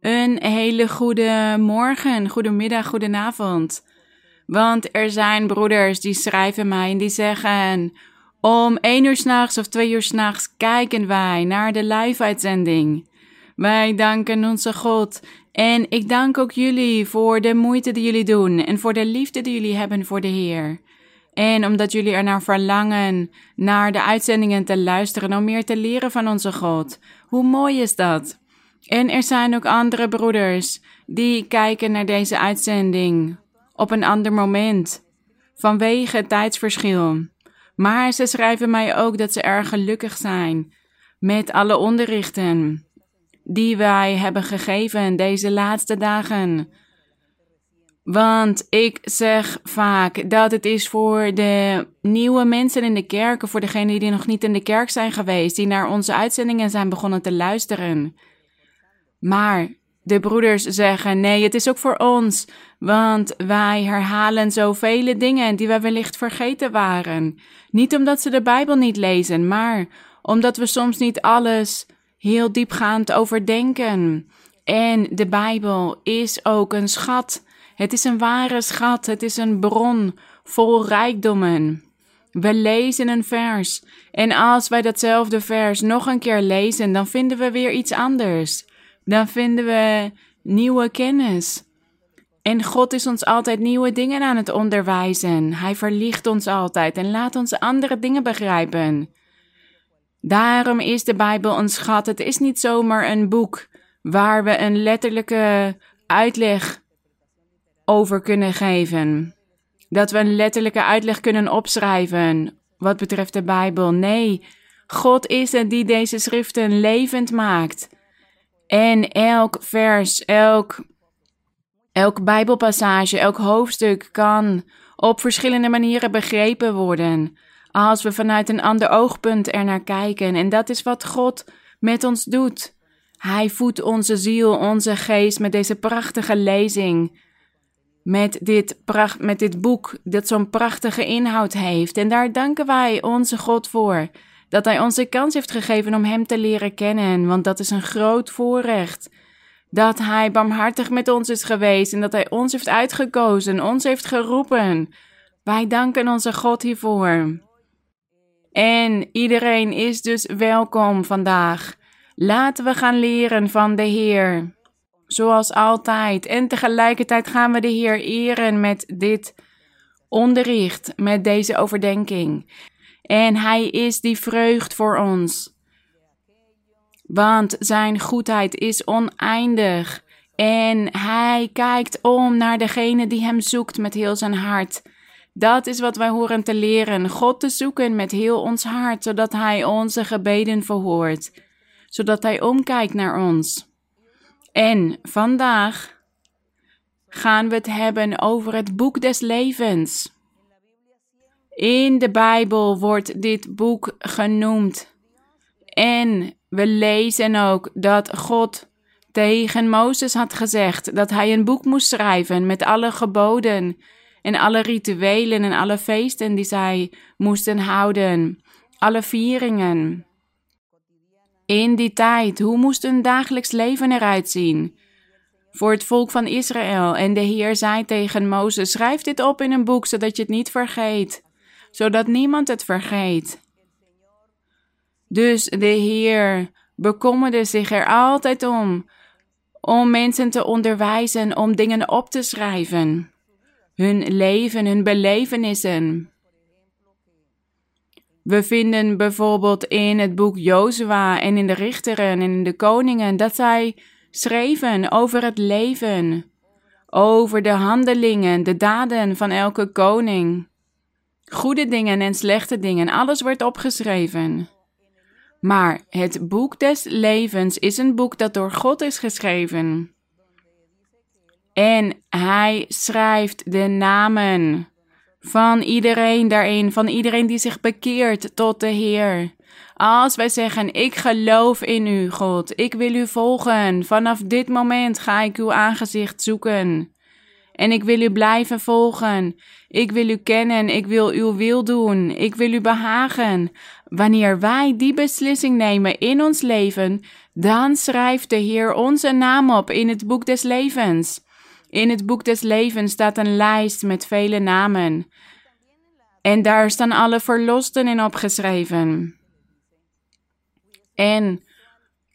Een hele goede morgen, goedemiddag, goedenavond. Want er zijn broeders die schrijven mij en die zeggen: Om één uur s'nachts of twee uur s'nachts kijken wij naar de live-uitzending. Wij danken onze God. En ik dank ook jullie voor de moeite die jullie doen en voor de liefde die jullie hebben voor de Heer. En omdat jullie er naar verlangen naar de uitzendingen te luisteren om meer te leren van onze God. Hoe mooi is dat? En er zijn ook andere broeders die kijken naar deze uitzending op een ander moment vanwege het tijdsverschil. Maar ze schrijven mij ook dat ze erg gelukkig zijn met alle onderrichten die wij hebben gegeven deze laatste dagen. Want ik zeg vaak dat het is voor de nieuwe mensen in de kerk, voor degenen die nog niet in de kerk zijn geweest, die naar onze uitzendingen zijn begonnen te luisteren. Maar de broeders zeggen: nee, het is ook voor ons, want wij herhalen zoveel dingen die we wellicht vergeten waren. Niet omdat ze de Bijbel niet lezen, maar omdat we soms niet alles heel diepgaand overdenken. En de Bijbel is ook een schat. Het is een ware schat, het is een bron vol rijkdommen. We lezen een vers en als wij datzelfde vers nog een keer lezen, dan vinden we weer iets anders dan vinden we nieuwe kennis. En God is ons altijd nieuwe dingen aan het onderwijzen. Hij verlicht ons altijd en laat ons andere dingen begrijpen. Daarom is de Bijbel een schat. Het is niet zomaar een boek waar we een letterlijke uitleg over kunnen geven. Dat we een letterlijke uitleg kunnen opschrijven wat betreft de Bijbel. Nee, God is het die deze schriften levend maakt. En elk vers, elk, elk Bijbelpassage, elk hoofdstuk kan op verschillende manieren begrepen worden. Als we vanuit een ander oogpunt er naar kijken. En dat is wat God met ons doet. Hij voedt onze ziel, onze geest met deze prachtige lezing. Met dit, pracht, met dit boek dat zo'n prachtige inhoud heeft. En daar danken wij onze God voor dat Hij ons de kans heeft gegeven om Hem te leren kennen, want dat is een groot voorrecht. Dat Hij barmhartig met ons is geweest en dat Hij ons heeft uitgekozen, ons heeft geroepen. Wij danken onze God hiervoor. En iedereen is dus welkom vandaag. Laten we gaan leren van de Heer. Zoals altijd. En tegelijkertijd gaan we de Heer eren met dit onderricht, met deze overdenking. En Hij is die vreugd voor ons. Want Zijn goedheid is oneindig. En Hij kijkt om naar degene die Hem zoekt met heel zijn hart. Dat is wat wij horen te leren: God te zoeken met heel ons hart, zodat Hij onze gebeden verhoort, zodat Hij omkijkt naar ons. En vandaag gaan we het hebben over het boek des levens. In de Bijbel wordt dit boek genoemd. En we lezen ook dat God tegen Mozes had gezegd dat hij een boek moest schrijven met alle geboden en alle rituelen en alle feesten die zij moesten houden, alle vieringen. In die tijd, hoe moest een dagelijks leven eruit zien? Voor het volk van Israël. En de Heer zei tegen Mozes: Schrijf dit op in een boek, zodat je het niet vergeet zodat niemand het vergeet. Dus de Heer bekommerde zich er altijd om, om mensen te onderwijzen, om dingen op te schrijven, hun leven, hun belevenissen. We vinden bijvoorbeeld in het boek Jozua en in de richteren en in de koningen dat zij schreven over het leven, over de handelingen, de daden van elke koning. Goede dingen en slechte dingen, alles wordt opgeschreven. Maar het boek des levens is een boek dat door God is geschreven. En hij schrijft de namen van iedereen daarin, van iedereen die zich bekeert tot de Heer. Als wij zeggen: Ik geloof in u, God, ik wil u volgen, vanaf dit moment ga ik uw aangezicht zoeken. En ik wil u blijven volgen. Ik wil u kennen. Ik wil uw wil doen. Ik wil u behagen. Wanneer wij die beslissing nemen in ons leven, dan schrijft de Heer onze naam op in het boek des levens. In het boek des levens staat een lijst met vele namen. En daar staan alle verlosten in opgeschreven. En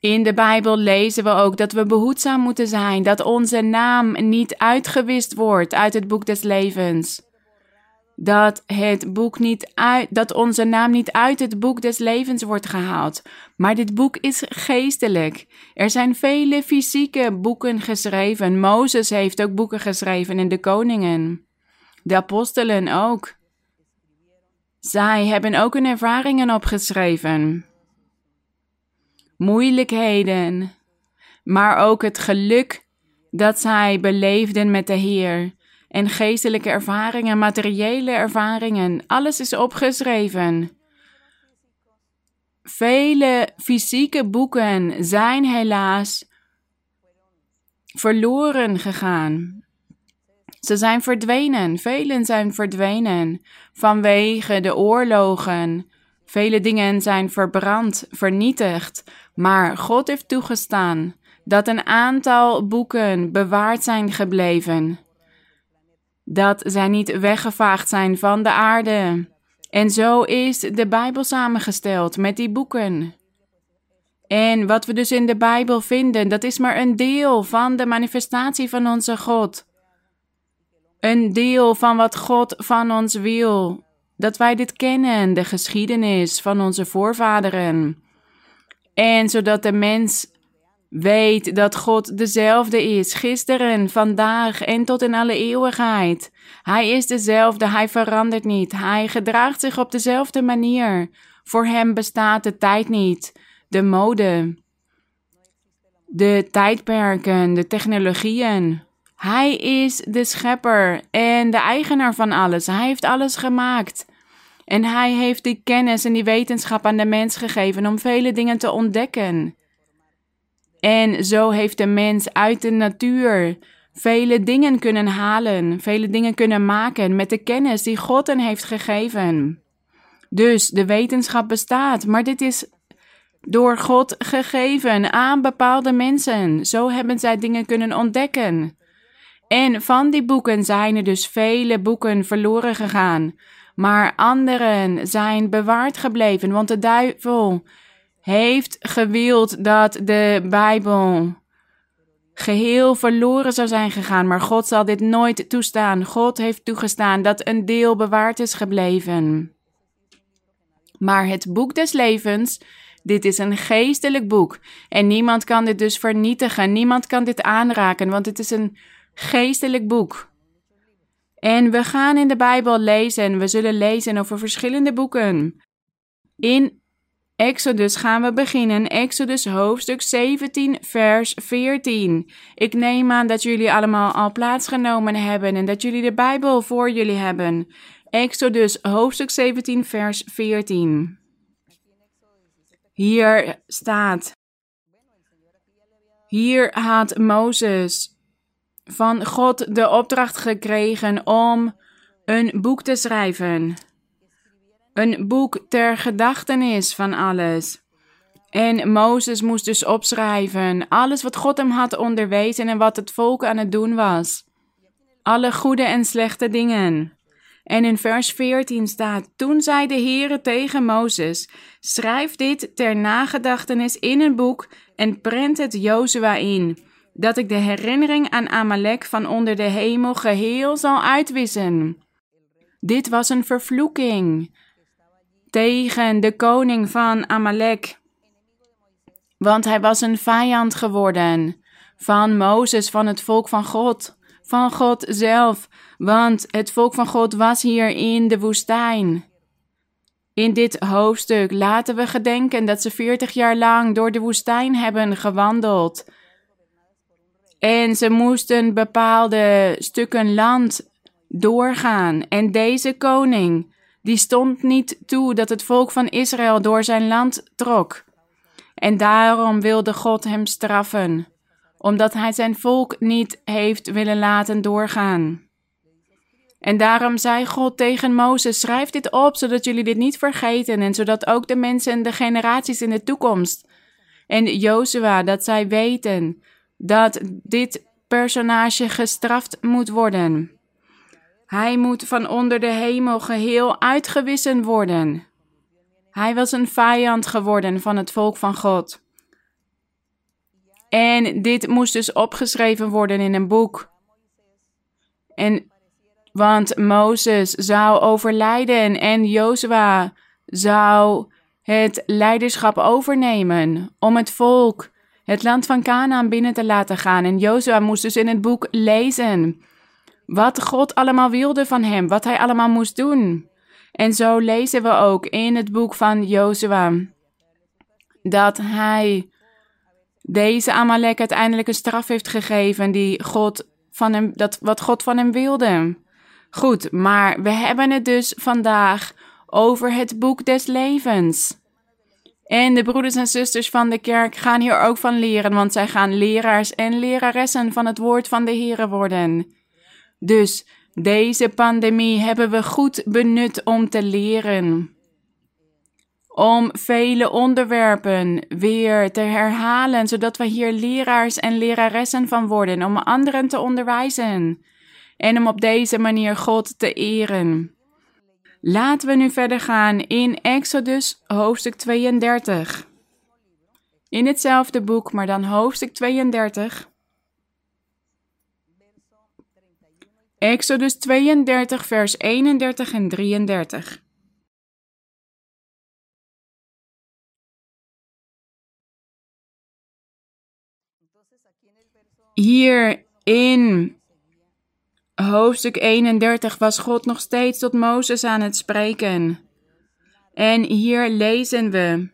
in de Bijbel lezen we ook dat we behoedzaam moeten zijn, dat onze naam niet uitgewist wordt uit het boek des levens. Dat het boek niet uit, dat onze naam niet uit het boek des levens wordt gehaald. Maar dit boek is geestelijk. Er zijn vele fysieke boeken geschreven. Mozes heeft ook boeken geschreven en de koningen. De apostelen ook. Zij hebben ook hun ervaringen opgeschreven moeilijkheden, maar ook het geluk dat zij beleefden met de Heer. En geestelijke ervaringen, materiële ervaringen, alles is opgeschreven. Vele fysieke boeken zijn helaas verloren gegaan. Ze zijn verdwenen, velen zijn verdwenen vanwege de oorlogen. Vele dingen zijn verbrand, vernietigd, maar God heeft toegestaan dat een aantal boeken bewaard zijn gebleven. Dat zij niet weggevaagd zijn van de aarde. En zo is de Bijbel samengesteld met die boeken. En wat we dus in de Bijbel vinden, dat is maar een deel van de manifestatie van onze God. Een deel van wat God van ons wil. Dat wij dit kennen, de geschiedenis van onze voorvaderen. En zodat de mens weet dat God dezelfde is, gisteren, vandaag en tot in alle eeuwigheid. Hij is dezelfde, hij verandert niet, hij gedraagt zich op dezelfde manier. Voor hem bestaat de tijd niet, de mode, de tijdperken, de technologieën. Hij is de schepper en de eigenaar van alles. Hij heeft alles gemaakt. En hij heeft die kennis en die wetenschap aan de mens gegeven om vele dingen te ontdekken. En zo heeft de mens uit de natuur vele dingen kunnen halen, vele dingen kunnen maken met de kennis die God hen heeft gegeven. Dus de wetenschap bestaat, maar dit is door God gegeven aan bepaalde mensen. Zo hebben zij dingen kunnen ontdekken. En van die boeken zijn er dus vele boeken verloren gegaan maar anderen zijn bewaard gebleven, want de duivel heeft gewild dat de Bijbel geheel verloren zou zijn gegaan, maar God zal dit nooit toestaan. God heeft toegestaan dat een deel bewaard is gebleven. Maar het boek des levens, dit is een geestelijk boek en niemand kan dit dus vernietigen, niemand kan dit aanraken, want het is een geestelijk boek. En we gaan in de Bijbel lezen. We zullen lezen over verschillende boeken. In Exodus gaan we beginnen. Exodus hoofdstuk 17, vers 14. Ik neem aan dat jullie allemaal al plaatsgenomen hebben en dat jullie de Bijbel voor jullie hebben. Exodus hoofdstuk 17, vers 14. Hier staat. Hier had Mozes van God de opdracht gekregen om een boek te schrijven. Een boek ter gedachtenis van alles. En Mozes moest dus opschrijven alles wat God hem had onderwezen en wat het volk aan het doen was. Alle goede en slechte dingen. En in vers 14 staat: Toen zei de Heere tegen Mozes: Schrijf dit ter nagedachtenis in een boek en prent het Jozua in dat ik de herinnering aan Amalek van onder de hemel geheel zal uitwissen. Dit was een vervloeking tegen de koning van Amalek, want hij was een vijand geworden van Mozes, van het volk van God, van God zelf, want het volk van God was hier in de woestijn. In dit hoofdstuk laten we gedenken dat ze veertig jaar lang door de woestijn hebben gewandeld en ze moesten bepaalde stukken land doorgaan. En deze koning, die stond niet toe dat het volk van Israël door zijn land trok. En daarom wilde God hem straffen, omdat hij zijn volk niet heeft willen laten doorgaan. En daarom zei God tegen Mozes: Schrijf dit op, zodat jullie dit niet vergeten en zodat ook de mensen en de generaties in de toekomst en Jozua, dat zij weten dat dit personage gestraft moet worden. Hij moet van onder de hemel geheel uitgewissen worden. Hij was een vijand geworden van het volk van God. En dit moest dus opgeschreven worden in een boek. En want Mozes zou overlijden en Jozua zou het leiderschap overnemen om het volk, het land van Canaan binnen te laten gaan. En Jozua moest dus in het boek lezen wat God allemaal wilde van hem, wat hij allemaal moest doen. En zo lezen we ook in het boek van Jozua dat hij deze Amalek uiteindelijk een straf heeft gegeven die God van hem, dat, wat God van hem wilde. Goed, maar we hebben het dus vandaag over het boek des levens. En de broeders en zusters van de kerk gaan hier ook van leren, want zij gaan leraars en leraressen van het woord van de Here worden. Dus deze pandemie hebben we goed benut om te leren. Om vele onderwerpen weer te herhalen, zodat we hier leraars en leraressen van worden, om anderen te onderwijzen en om op deze manier God te eren. Laten we nu verder gaan in Exodus hoofdstuk 32. In hetzelfde boek, maar dan hoofdstuk 32. Exodus 32, vers 31 en 33. Hier in hoofdstuk 31 was God nog steeds tot Mozes aan het spreken. En hier lezen we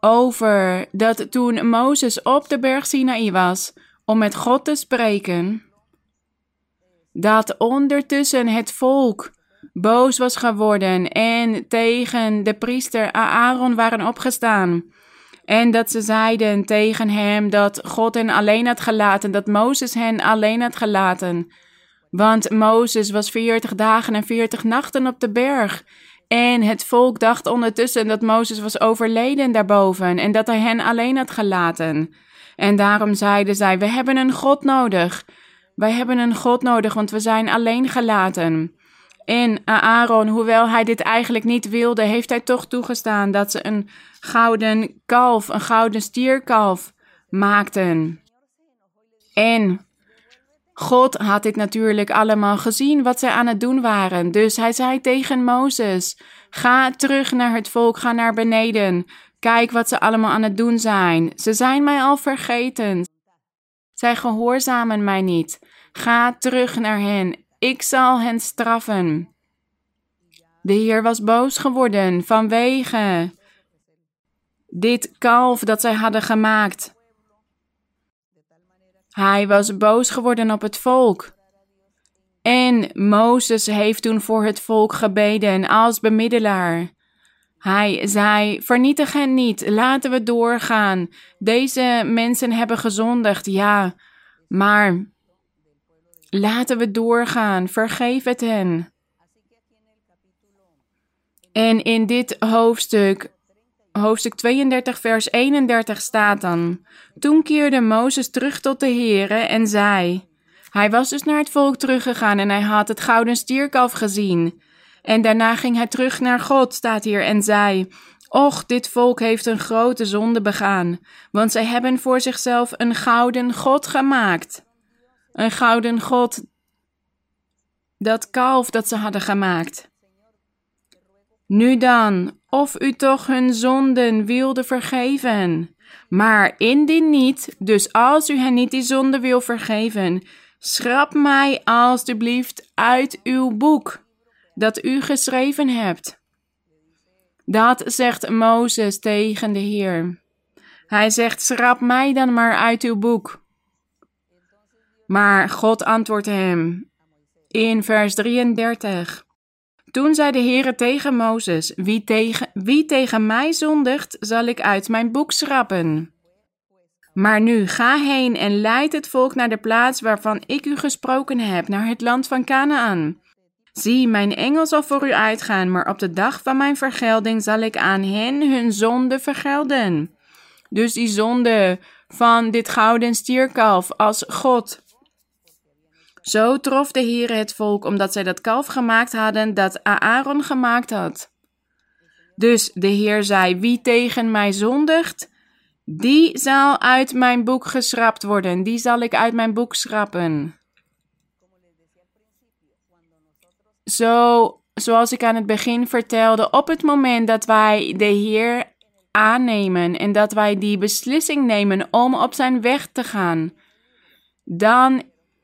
over dat toen Mozes op de berg Sinaï was om met God te spreken, dat ondertussen het volk boos was geworden en tegen de priester Aaron waren opgestaan. En dat ze zeiden tegen hem dat God hen alleen had gelaten, dat Mozes hen alleen had gelaten. Want Mozes was veertig dagen en veertig nachten op de berg. En het volk dacht ondertussen dat Mozes was overleden daarboven en dat hij hen alleen had gelaten. En daarom zeiden zij: We hebben een God nodig. Wij hebben een God nodig, want we zijn alleen gelaten. En Aaron, hoewel hij dit eigenlijk niet wilde, heeft hij toch toegestaan dat ze een gouden kalf, een gouden stierkalf maakten. En God had dit natuurlijk allemaal gezien wat zij aan het doen waren. Dus hij zei tegen Mozes: Ga terug naar het volk, ga naar beneden. Kijk wat ze allemaal aan het doen zijn. Ze zijn mij al vergeten. Zij gehoorzamen mij niet. Ga terug naar hen. Ik zal hen straffen. De Heer was boos geworden vanwege dit kalf dat zij hadden gemaakt. Hij was boos geworden op het volk. En Mozes heeft toen voor het volk gebeden als bemiddelaar. Hij zei: Vernietig hen niet, laten we doorgaan. Deze mensen hebben gezondigd, ja, maar laten we doorgaan, vergeef het hen. En in dit hoofdstuk hoofdstuk 32, vers 31 staat dan: Toen keerde Mozes terug tot de Heere en zei: Hij was dus naar het volk teruggegaan en hij had het gouden stierkalf gezien. En daarna ging hij terug naar God, staat hier, en zei: Och, dit volk heeft een grote zonde begaan, want zij hebben voor zichzelf een gouden God gemaakt. Een gouden God, dat kalf dat ze hadden gemaakt. Nu dan, of u toch hun zonden wilde vergeven. Maar indien niet, dus als u hen niet die zonde wil vergeven, schrap mij alstublieft uit uw boek dat u geschreven hebt. Dat zegt Mozes tegen de Heer. Hij zegt: Schrap mij dan maar uit uw boek. Maar God antwoordt hem in vers 33. Toen zei de Heere tegen Mozes: wie tegen, wie tegen mij zondigt, zal ik uit mijn boek schrappen. Maar nu ga heen en leid het volk naar de plaats waarvan ik u gesproken heb, naar het land van Canaan. Zie, mijn engel zal voor u uitgaan, maar op de dag van mijn vergelding zal ik aan hen hun zonde vergelden. Dus die zonde van dit gouden stierkalf als God. Zo trof de Heer het volk omdat zij dat kalf gemaakt hadden dat Aaron gemaakt had. Dus de Heer zei: Wie tegen mij zondigt, die zal uit mijn boek geschrapt worden, die zal ik uit mijn boek schrappen. Zo, zoals ik aan het begin vertelde, op het moment dat wij de Heer aannemen en dat wij die beslissing nemen om op zijn weg te gaan, dan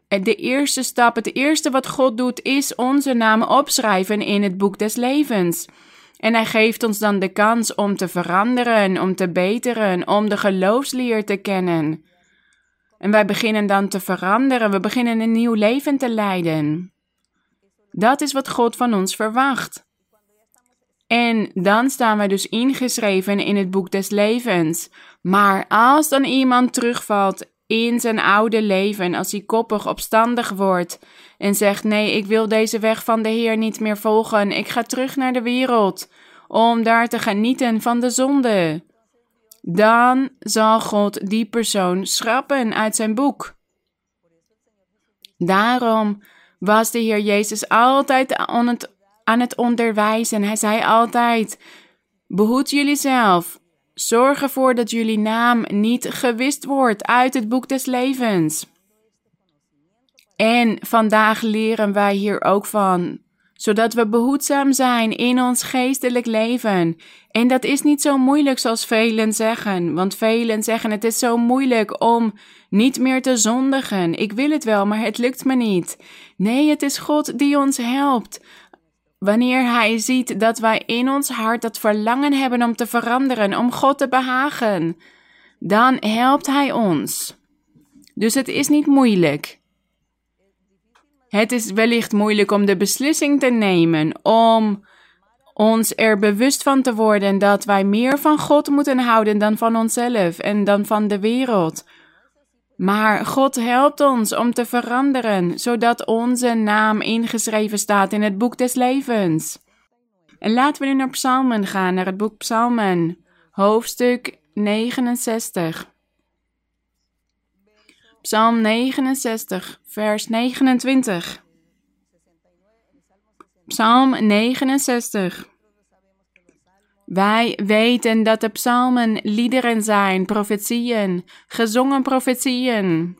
de eerste stap, het eerste wat God doet, is onze naam opschrijven in het boek des levens. En hij geeft ons dan de kans om te veranderen, om te beteren, om de geloofsleer te kennen. En wij beginnen dan te veranderen, we beginnen een nieuw leven te leiden. Dat is wat God van ons verwacht. En dan staan wij dus ingeschreven in het boek des levens. Maar als dan iemand terugvalt in zijn oude leven, als hij koppig opstandig wordt en zegt: Nee, ik wil deze weg van de Heer niet meer volgen, ik ga terug naar de wereld om daar te genieten van de zonde, dan zal God die persoon schrappen uit zijn boek. Daarom was de Heer Jezus altijd aan het, aan het onderwijzen. Hij zei altijd: Behoed jullie zelf. Zorg ervoor dat jullie naam niet gewist wordt uit het boek des levens. En vandaag leren wij hier ook van, zodat we behoedzaam zijn in ons geestelijk leven. En dat is niet zo moeilijk zoals velen zeggen, want velen zeggen het is zo moeilijk om niet meer te zondigen. Ik wil het wel, maar het lukt me niet. Nee, het is God die ons helpt. Wanneer Hij ziet dat wij in ons hart dat verlangen hebben om te veranderen, om God te behagen, dan helpt Hij ons. Dus het is niet moeilijk. Het is wellicht moeilijk om de beslissing te nemen, om ons er bewust van te worden dat wij meer van God moeten houden dan van onszelf en dan van de wereld. Maar God helpt ons om te veranderen, zodat onze naam ingeschreven staat in het boek des levens. En laten we nu naar Psalmen gaan, naar het boek Psalmen, hoofdstuk 69. Psalm 69, vers 29. Psalm 69. Wij weten dat de psalmen liederen zijn, profetieën, gezongen profetieën.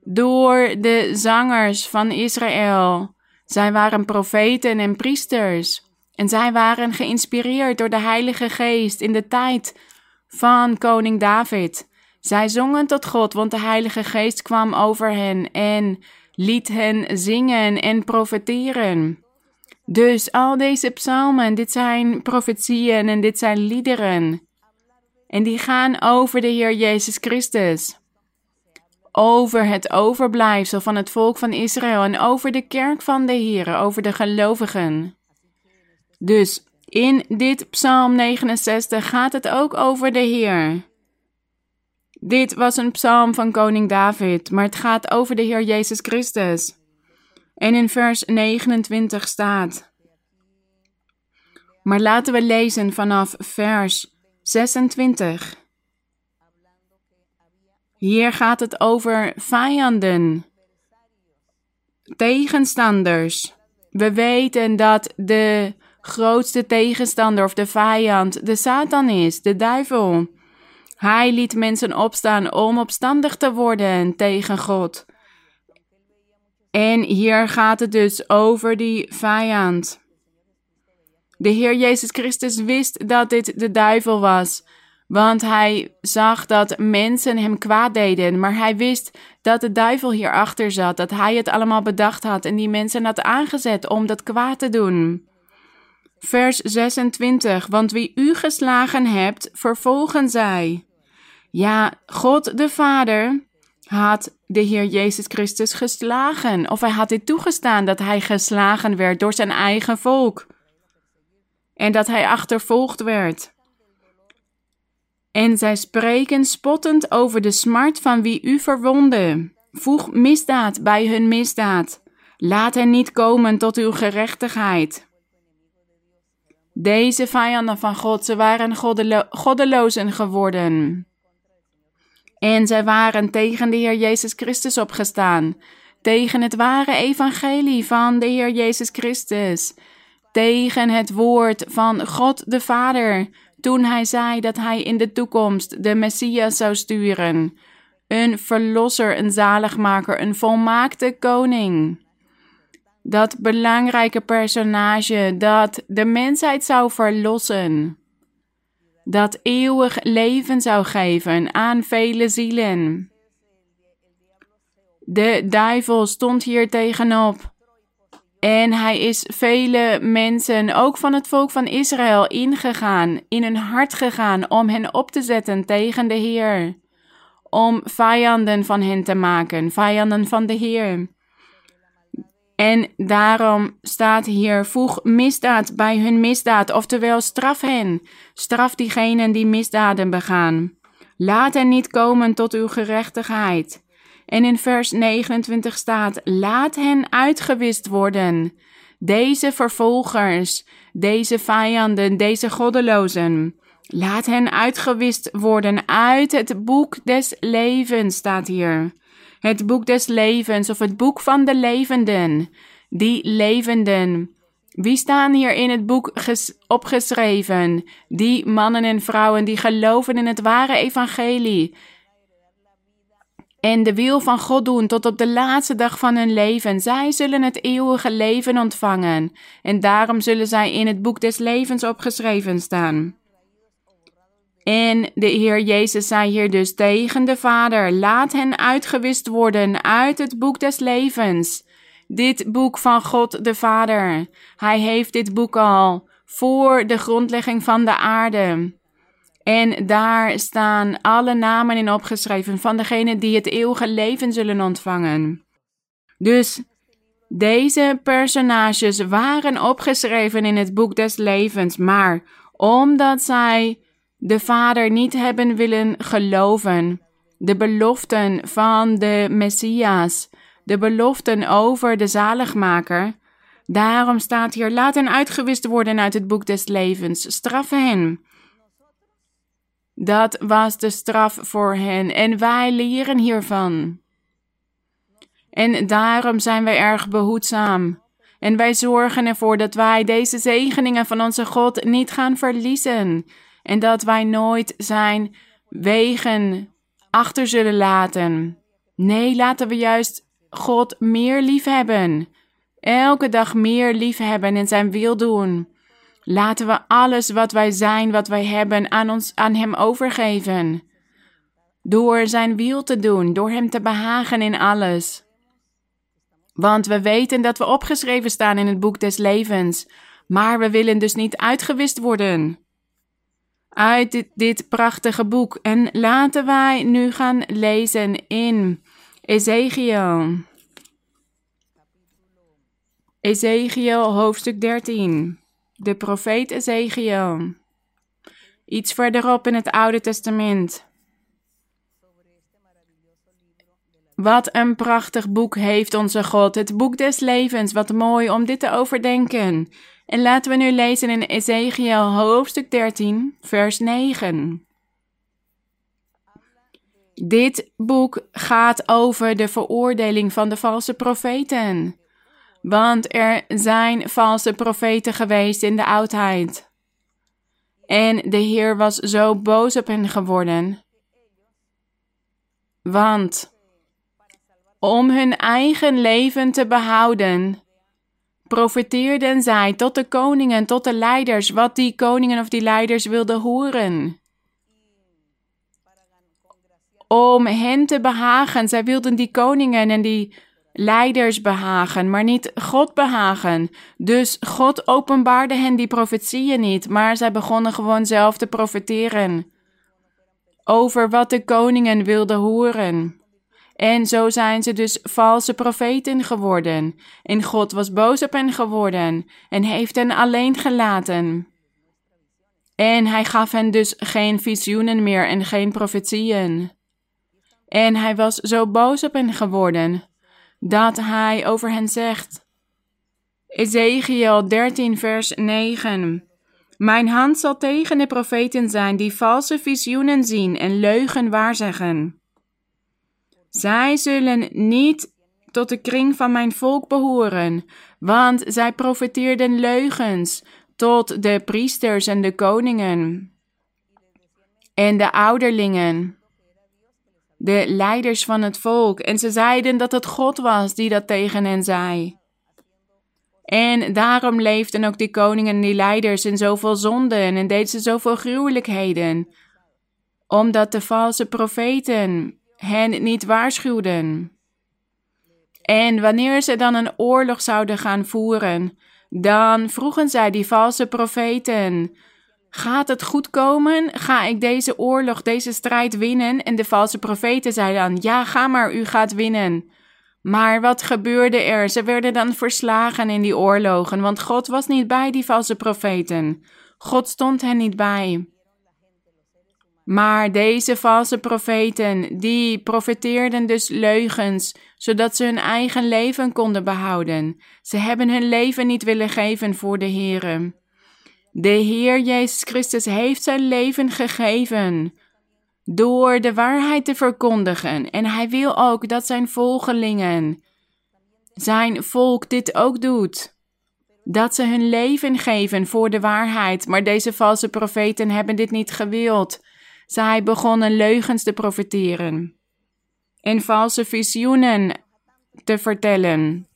Door de zangers van Israël. Zij waren profeten en priesters. En zij waren geïnspireerd door de Heilige Geest in de tijd van koning David. Zij zongen tot God, want de Heilige Geest kwam over hen en liet hen zingen en profeteren. Dus al deze psalmen, dit zijn profetieën en dit zijn liederen. En die gaan over de Heer Jezus Christus. Over het overblijfsel van het volk van Israël en over de kerk van de Heer, over de gelovigen. Dus in dit psalm 69 gaat het ook over de Heer. Dit was een psalm van koning David, maar het gaat over de Heer Jezus Christus. En in vers 29 staat. Maar laten we lezen vanaf vers 26. Hier gaat het over vijanden, tegenstanders. We weten dat de grootste tegenstander of de vijand de Satan is, de duivel. Hij liet mensen opstaan om opstandig te worden tegen God. En hier gaat het dus over die vijand. De Heer Jezus Christus wist dat dit de duivel was, want hij zag dat mensen hem kwaad deden, maar hij wist dat de duivel hierachter zat, dat hij het allemaal bedacht had en die mensen had aangezet om dat kwaad te doen. Vers 26, want wie u geslagen hebt, vervolgen zij. Ja, God de Vader had de Heer Jezus Christus geslagen, of hij had dit toegestaan dat hij geslagen werd door zijn eigen volk en dat hij achtervolgd werd. En zij spreken spottend over de smart van wie u verwonde. Voeg misdaad bij hun misdaad. Laat hen niet komen tot uw gerechtigheid. Deze vijanden van God, ze waren goddelo goddelozen geworden. En zij waren tegen de Heer Jezus Christus opgestaan, tegen het ware evangelie van de Heer Jezus Christus, tegen het woord van God de Vader, toen hij zei dat hij in de toekomst de Messias zou sturen, een verlosser, een zaligmaker, een volmaakte koning. Dat belangrijke personage dat de mensheid zou verlossen dat eeuwig leven zou geven aan vele zielen. De duivel stond hier tegenop. En hij is vele mensen, ook van het volk van Israël, ingegaan, in hun hart gegaan om hen op te zetten tegen de Heer. Om vijanden van hen te maken, vijanden van de Heer. En daarom staat hier: voeg misdaad bij hun misdaad, oftewel straf hen, straf diegenen die misdaden begaan. Laat hen niet komen tot uw gerechtigheid. En in vers 29 staat: laat hen uitgewist worden. Deze vervolgers, deze vijanden, deze goddelozen. Laat hen uitgewist worden uit het boek des levens, staat hier het boek des levens of het boek van de levenden. Die levenden. Wie staan hier in het boek opgeschreven? Die mannen en vrouwen die geloven in het ware evangelie. En de wil van God doen tot op de laatste dag van hun leven. Zij zullen het eeuwige leven ontvangen. En daarom zullen zij in het boek des levens opgeschreven staan. En de Heer Jezus zei hier dus tegen de Vader: Laat hen uitgewist worden uit het boek des levens. Dit boek van God de Vader. Hij heeft dit boek al voor de grondlegging van de aarde. En daar staan alle namen in opgeschreven van degenen die het eeuwige leven zullen ontvangen. Dus deze personages waren opgeschreven in het boek des levens, maar omdat zij de Vader niet hebben willen geloven. De beloften van de Messias, de beloften over de zaligmaker. Daarom staat hier: laat hen uitgewist worden uit het boek des levens, straffen hen. Dat was de straf voor hen en wij leren hiervan. En daarom zijn wij erg behoedzaam. En wij zorgen ervoor dat wij deze zegeningen van onze God niet gaan verliezen en dat wij nooit zijn wegen achter zullen laten. Nee, laten we juist God meer lief hebben. Elke dag meer lief hebben en zijn wil doen. Laten we alles wat wij zijn, wat wij hebben, aan, ons, aan Hem overgeven. Door Zijn wil te doen, door Hem te behagen in alles. Want we weten dat we opgeschreven staan in het boek des levens, maar we willen dus niet uitgewist worden uit dit, prachtige boek. En laten wij nu gaan lezen in Ezekiel. Ezekiel hoofdstuk 13. De profeet Ezekiel. Iets verderop in het Oude Testament. Wat een prachtig boek heeft onze God, het boek des levens. Wat mooi om dit te overdenken. En laten we nu lezen in Ezekiel hoofdstuk 13, vers 9. Dit boek gaat over de veroordeling van de valse profeten. Want er zijn valse profeten geweest in de oudheid. En de Heer was zo boos op hen geworden. Want om hun eigen leven te behouden, profeteerden zij tot de koningen, tot de leiders, wat die koningen of die leiders wilden horen. Om hen te behagen, zij wilden die koningen en die leiders behagen, maar niet God behagen. Dus God openbaarde hen die profetieën niet, maar zij begonnen gewoon zelf te profeteren over wat de koningen wilden horen. En zo zijn ze dus valse profeten geworden. En God was boos op hen geworden en heeft hen alleen gelaten. En hij gaf hen dus geen visioenen meer en geen profetieën. En hij was zo boos op hen geworden dat hij over hen zegt. Ezekiel 13, vers 9. Mijn hand zal tegen de profeten zijn die valse visioenen zien en leugen waarzeggen. Zij zullen niet tot de kring van mijn volk behoren, want zij profeteerden leugens tot de priesters en de koningen en de ouderlingen, de leiders van het volk. En ze zeiden dat het God was die dat tegen hen zei. En daarom leefden ook die koningen en die leiders in zoveel zonden en deden ze zoveel gruwelijkheden, omdat de valse profeten hen niet waarschuwden. En wanneer ze dan een oorlog zouden gaan voeren, dan vroegen zij die valse profeten: Gaat het goed komen? Ga ik deze oorlog, deze strijd winnen? En de valse profeten zeiden dan: Ja, ga maar, u gaat winnen. Maar wat gebeurde er? Ze werden dan verslagen in die oorlogen, want God was niet bij die valse profeten. God stond hen niet bij. Maar deze valse profeten, die profeteerden dus leugens, zodat ze hun eigen leven konden behouden. Ze hebben hun leven niet willen geven voor de Heere. De Heer Jezus Christus heeft zijn leven gegeven door de waarheid te verkondigen. En hij wil ook dat zijn volgelingen, zijn volk dit ook doet. Dat ze hun leven geven voor de waarheid. Maar deze valse profeten hebben dit niet gewild. Zij begonnen leugens te profeteren en valse visioenen te vertellen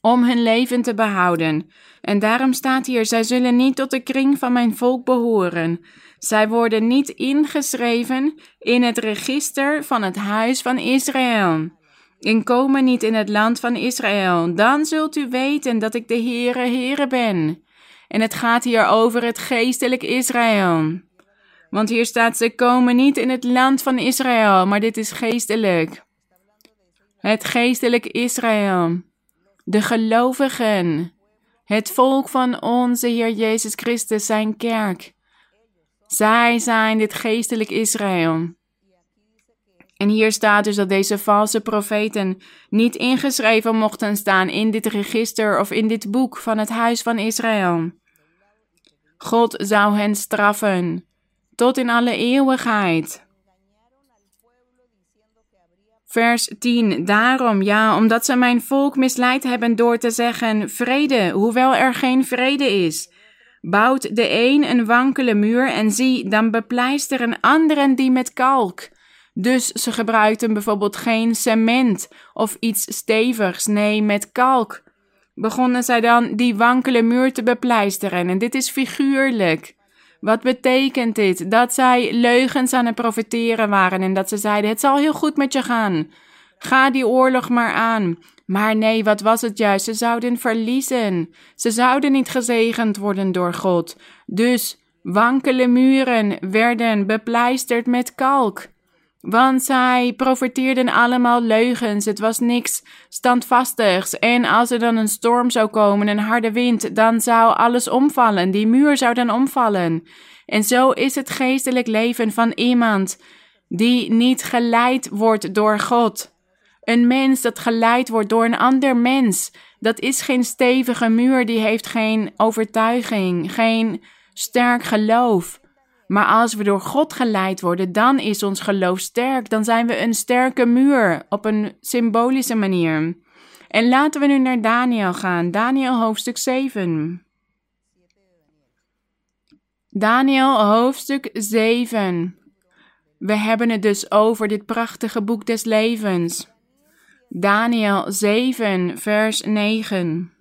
om hun leven te behouden. En daarom staat hier: zij zullen niet tot de kring van mijn volk behoren. Zij worden niet ingeschreven in het register van het huis van Israël. En komen niet in het land van Israël. Dan zult u weten dat ik de Heere, Heere ben. En het gaat hier over het geestelijk Israël. Want hier staat: ze komen niet in het land van Israël, maar dit is geestelijk. Het geestelijk Israël. De gelovigen. Het volk van onze Heer Jezus Christus, zijn kerk. Zij zijn dit geestelijk Israël. En hier staat dus dat deze valse profeten niet ingeschreven mochten staan in dit register of in dit boek van het huis van Israël. God zou hen straffen tot in alle eeuwigheid. Vers 10. Daarom, ja, omdat ze mijn volk misleid hebben door te zeggen vrede, hoewel er geen vrede is. Bouwt de een een wankele muur en zie, dan bepleisteren anderen die met kalk. Dus ze gebruikten bijvoorbeeld geen cement of iets stevigs, nee, met kalk. Begonnen zij dan die wankele muur te bepleisteren en dit is figuurlijk. Wat betekent dit? Dat zij leugens aan het profiteren waren en dat ze zeiden: Het zal heel goed met je gaan. Ga die oorlog maar aan. Maar nee, wat was het juist? Ze zouden verliezen. Ze zouden niet gezegend worden door God. Dus wankele muren werden bepleisterd met kalk. Want zij profiteerden allemaal leugens. Het was niks standvastigs. En als er dan een storm zou komen, een harde wind, dan zou alles omvallen. Die muur zou dan omvallen. En zo is het geestelijk leven van iemand die niet geleid wordt door God. Een mens dat geleid wordt door een ander mens. Dat is geen stevige muur, die heeft geen overtuiging, geen sterk geloof. Maar als we door God geleid worden, dan is ons geloof sterk. Dan zijn we een sterke muur op een symbolische manier. En laten we nu naar Daniel gaan. Daniel hoofdstuk 7. Daniel hoofdstuk 7. We hebben het dus over dit prachtige boek des levens. Daniel 7, vers 9.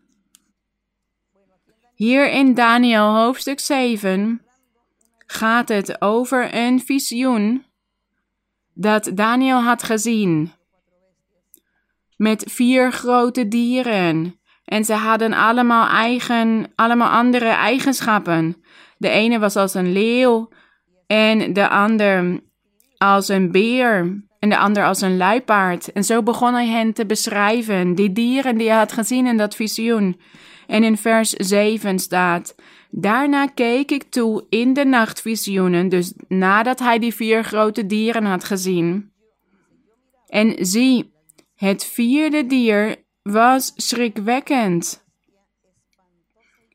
Hier in Daniel hoofdstuk 7 gaat het over een visioen dat Daniel had gezien. Met vier grote dieren. En ze hadden allemaal, eigen, allemaal andere eigenschappen. De ene was als een leeuw en de ander als een beer en de ander als een luipaard. En zo begon hij hen te beschrijven, die dieren die hij had gezien in dat visioen. En in vers 7 staat: Daarna keek ik toe in de nachtvisioenen, dus nadat hij die vier grote dieren had gezien. En zie, het vierde dier was schrikwekkend.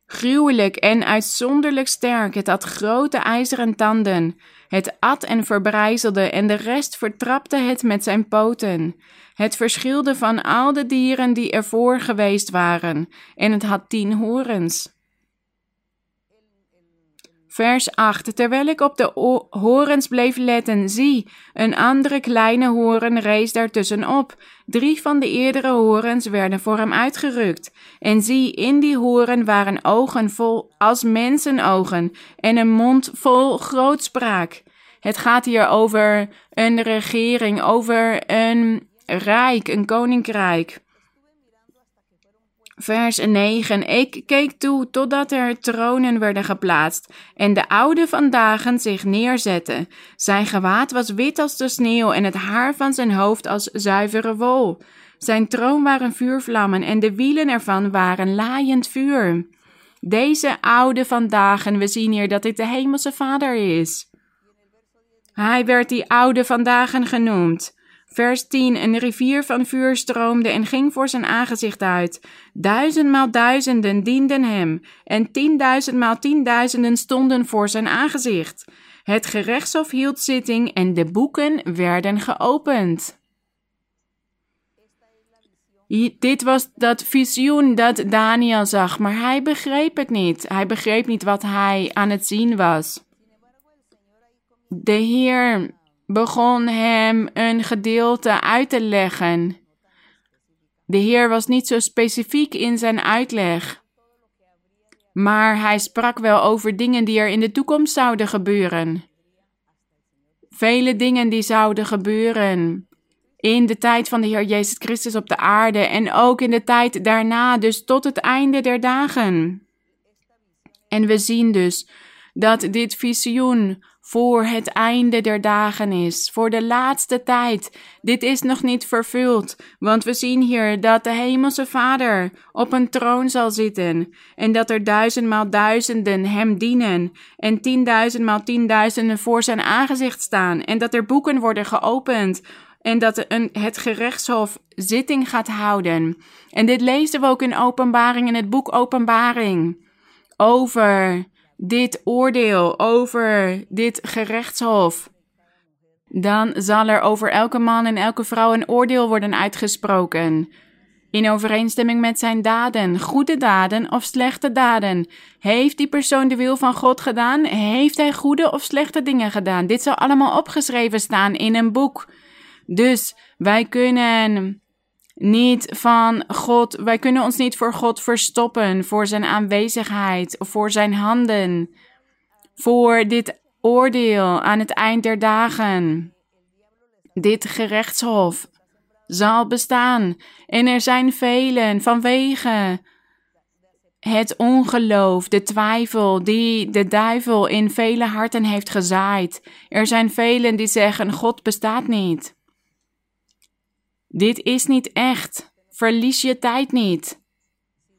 Gruwelijk en uitzonderlijk sterk. Het had grote ijzeren tanden. Het at en verbrijzelde en de rest vertrapte het met zijn poten. Het verschilde van al de dieren die ervoor geweest waren, en het had tien horens. Vers 8. Terwijl ik op de horens bleef letten, zie, een andere kleine horen rees daartussenop. Drie van de eerdere horens werden voor hem uitgerukt. En zie, in die horen waren ogen vol als mensenogen en een mond vol grootspraak. Het gaat hier over een regering, over een rijk, een koninkrijk. Vers 9. Ik keek toe totdat er tronen werden geplaatst en de oude van dagen zich neerzetten. Zijn gewaad was wit als de sneeuw en het haar van zijn hoofd als zuivere wol. Zijn troon waren vuurvlammen en de wielen ervan waren laaiend vuur. Deze oude van dagen, we zien hier dat dit de hemelse vader is. Hij werd die oude van dagen genoemd. Vers 10. Een rivier van vuur stroomde en ging voor zijn aangezicht uit. Duizendmaal duizenden dienden hem, en tienduizendmaal tienduizenden stonden voor zijn aangezicht. Het gerechtshof hield zitting en de boeken werden geopend. Dit was dat visioen dat Daniel zag, maar hij begreep het niet. Hij begreep niet wat hij aan het zien was. De Heer begon hem een gedeelte uit te leggen. De Heer was niet zo specifiek in zijn uitleg, maar hij sprak wel over dingen die er in de toekomst zouden gebeuren. Vele dingen die zouden gebeuren in de tijd van de Heer Jezus Christus op de aarde en ook in de tijd daarna, dus tot het einde der dagen. En we zien dus dat dit visioen voor het einde der dagen is, voor de laatste tijd. Dit is nog niet vervuld, want we zien hier dat de Hemelse Vader op een troon zal zitten en dat er duizendmaal duizenden hem dienen en tienduizendmaal tienduizenden voor zijn aangezicht staan en dat er boeken worden geopend en dat het gerechtshof zitting gaat houden. En dit lezen we ook in Openbaring, in het boek Openbaring, over dit oordeel over dit gerechtshof, dan zal er over elke man en elke vrouw een oordeel worden uitgesproken. In overeenstemming met zijn daden, goede daden of slechte daden. Heeft die persoon de wil van God gedaan? Heeft hij goede of slechte dingen gedaan? Dit zal allemaal opgeschreven staan in een boek. Dus wij kunnen niet van God, wij kunnen ons niet voor God verstoppen, voor zijn aanwezigheid, voor zijn handen, voor dit oordeel aan het eind der dagen. Dit gerechtshof zal bestaan en er zijn velen vanwege het ongeloof, de twijfel die de duivel in vele harten heeft gezaaid. Er zijn velen die zeggen: God bestaat niet. Dit is niet echt. Verlies je tijd niet.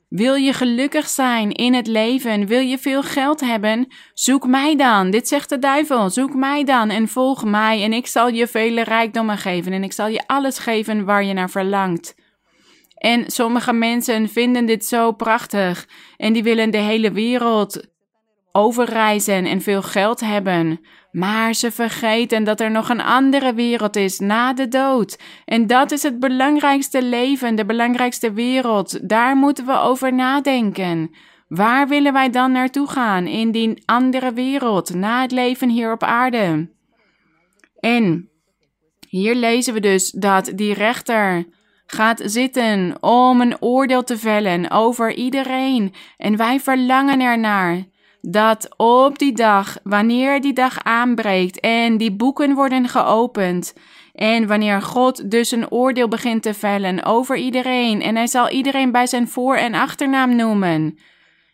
Wil je gelukkig zijn in het leven? Wil je veel geld hebben? Zoek mij dan. Dit zegt de duivel. Zoek mij dan en volg mij en ik zal je vele rijkdommen geven en ik zal je alles geven waar je naar verlangt. En sommige mensen vinden dit zo prachtig en die willen de hele wereld overreizen en veel geld hebben. Maar ze vergeten dat er nog een andere wereld is na de dood. En dat is het belangrijkste leven, de belangrijkste wereld. Daar moeten we over nadenken. Waar willen wij dan naartoe gaan in die andere wereld, na het leven hier op aarde? En hier lezen we dus dat die rechter gaat zitten om een oordeel te vellen over iedereen. En wij verlangen ernaar dat op die dag, wanneer die dag aanbreekt en die boeken worden geopend, en wanneer God dus een oordeel begint te vellen over iedereen, en hij zal iedereen bij zijn voor- en achternaam noemen,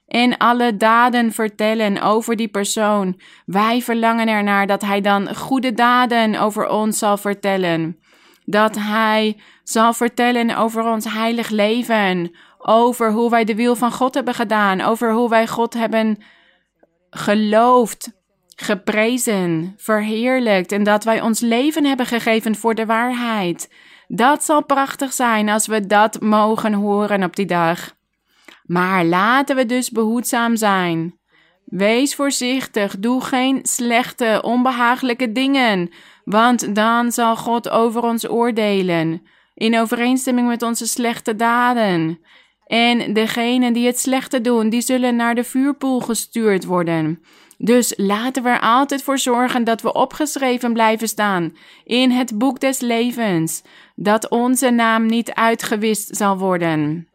en alle daden vertellen over die persoon, wij verlangen ernaar dat hij dan goede daden over ons zal vertellen. Dat hij zal vertellen over ons heilig leven, over hoe wij de wil van God hebben gedaan, over hoe wij God hebben geloofd, geprezen, verheerlijkt en dat wij ons leven hebben gegeven voor de waarheid. Dat zal prachtig zijn als we dat mogen horen op die dag. Maar laten we dus behoedzaam zijn. Wees voorzichtig, doe geen slechte, onbehagelijke dingen, want dan zal God over ons oordelen, in overeenstemming met onze slechte daden. En degenen die het slechte doen, die zullen naar de vuurpoel gestuurd worden. Dus laten we er altijd voor zorgen dat we opgeschreven blijven staan in het boek des levens, dat onze naam niet uitgewist zal worden.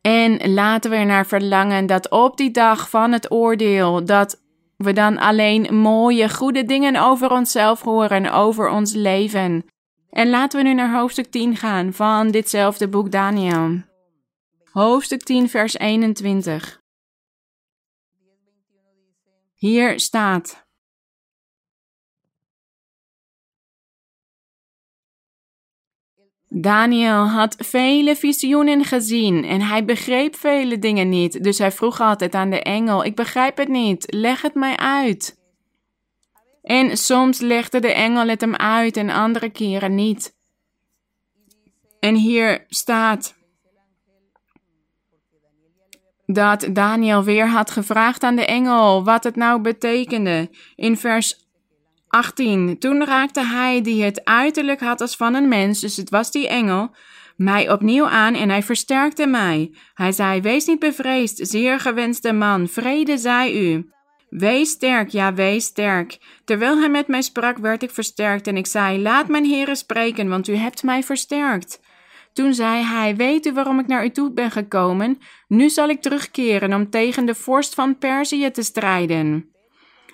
En laten we er naar verlangen dat op die dag van het oordeel, dat we dan alleen mooie, goede dingen over onszelf horen, over ons leven. En laten we nu naar hoofdstuk 10 gaan van ditzelfde boek Daniel. Hoofdstuk 10, vers 21. Hier staat. Daniel had vele visioenen gezien en hij begreep vele dingen niet. Dus hij vroeg altijd aan de engel: Ik begrijp het niet, leg het mij uit. En soms legde de engel het hem uit en andere keren niet. En hier staat dat Daniel weer had gevraagd aan de engel wat het nou betekende. In vers 18. Toen raakte hij, die het uiterlijk had als van een mens, dus het was die engel, mij opnieuw aan en hij versterkte mij. Hij zei: Wees niet bevreesd, zeer gewenste man, vrede zij u. Wees sterk, ja, wees sterk. Terwijl hij met mij sprak, werd ik versterkt en ik zei: Laat mijn heren spreken, want u hebt mij versterkt. Toen zei hij: Weet u waarom ik naar u toe ben gekomen? Nu zal ik terugkeren om tegen de vorst van Perzië te strijden.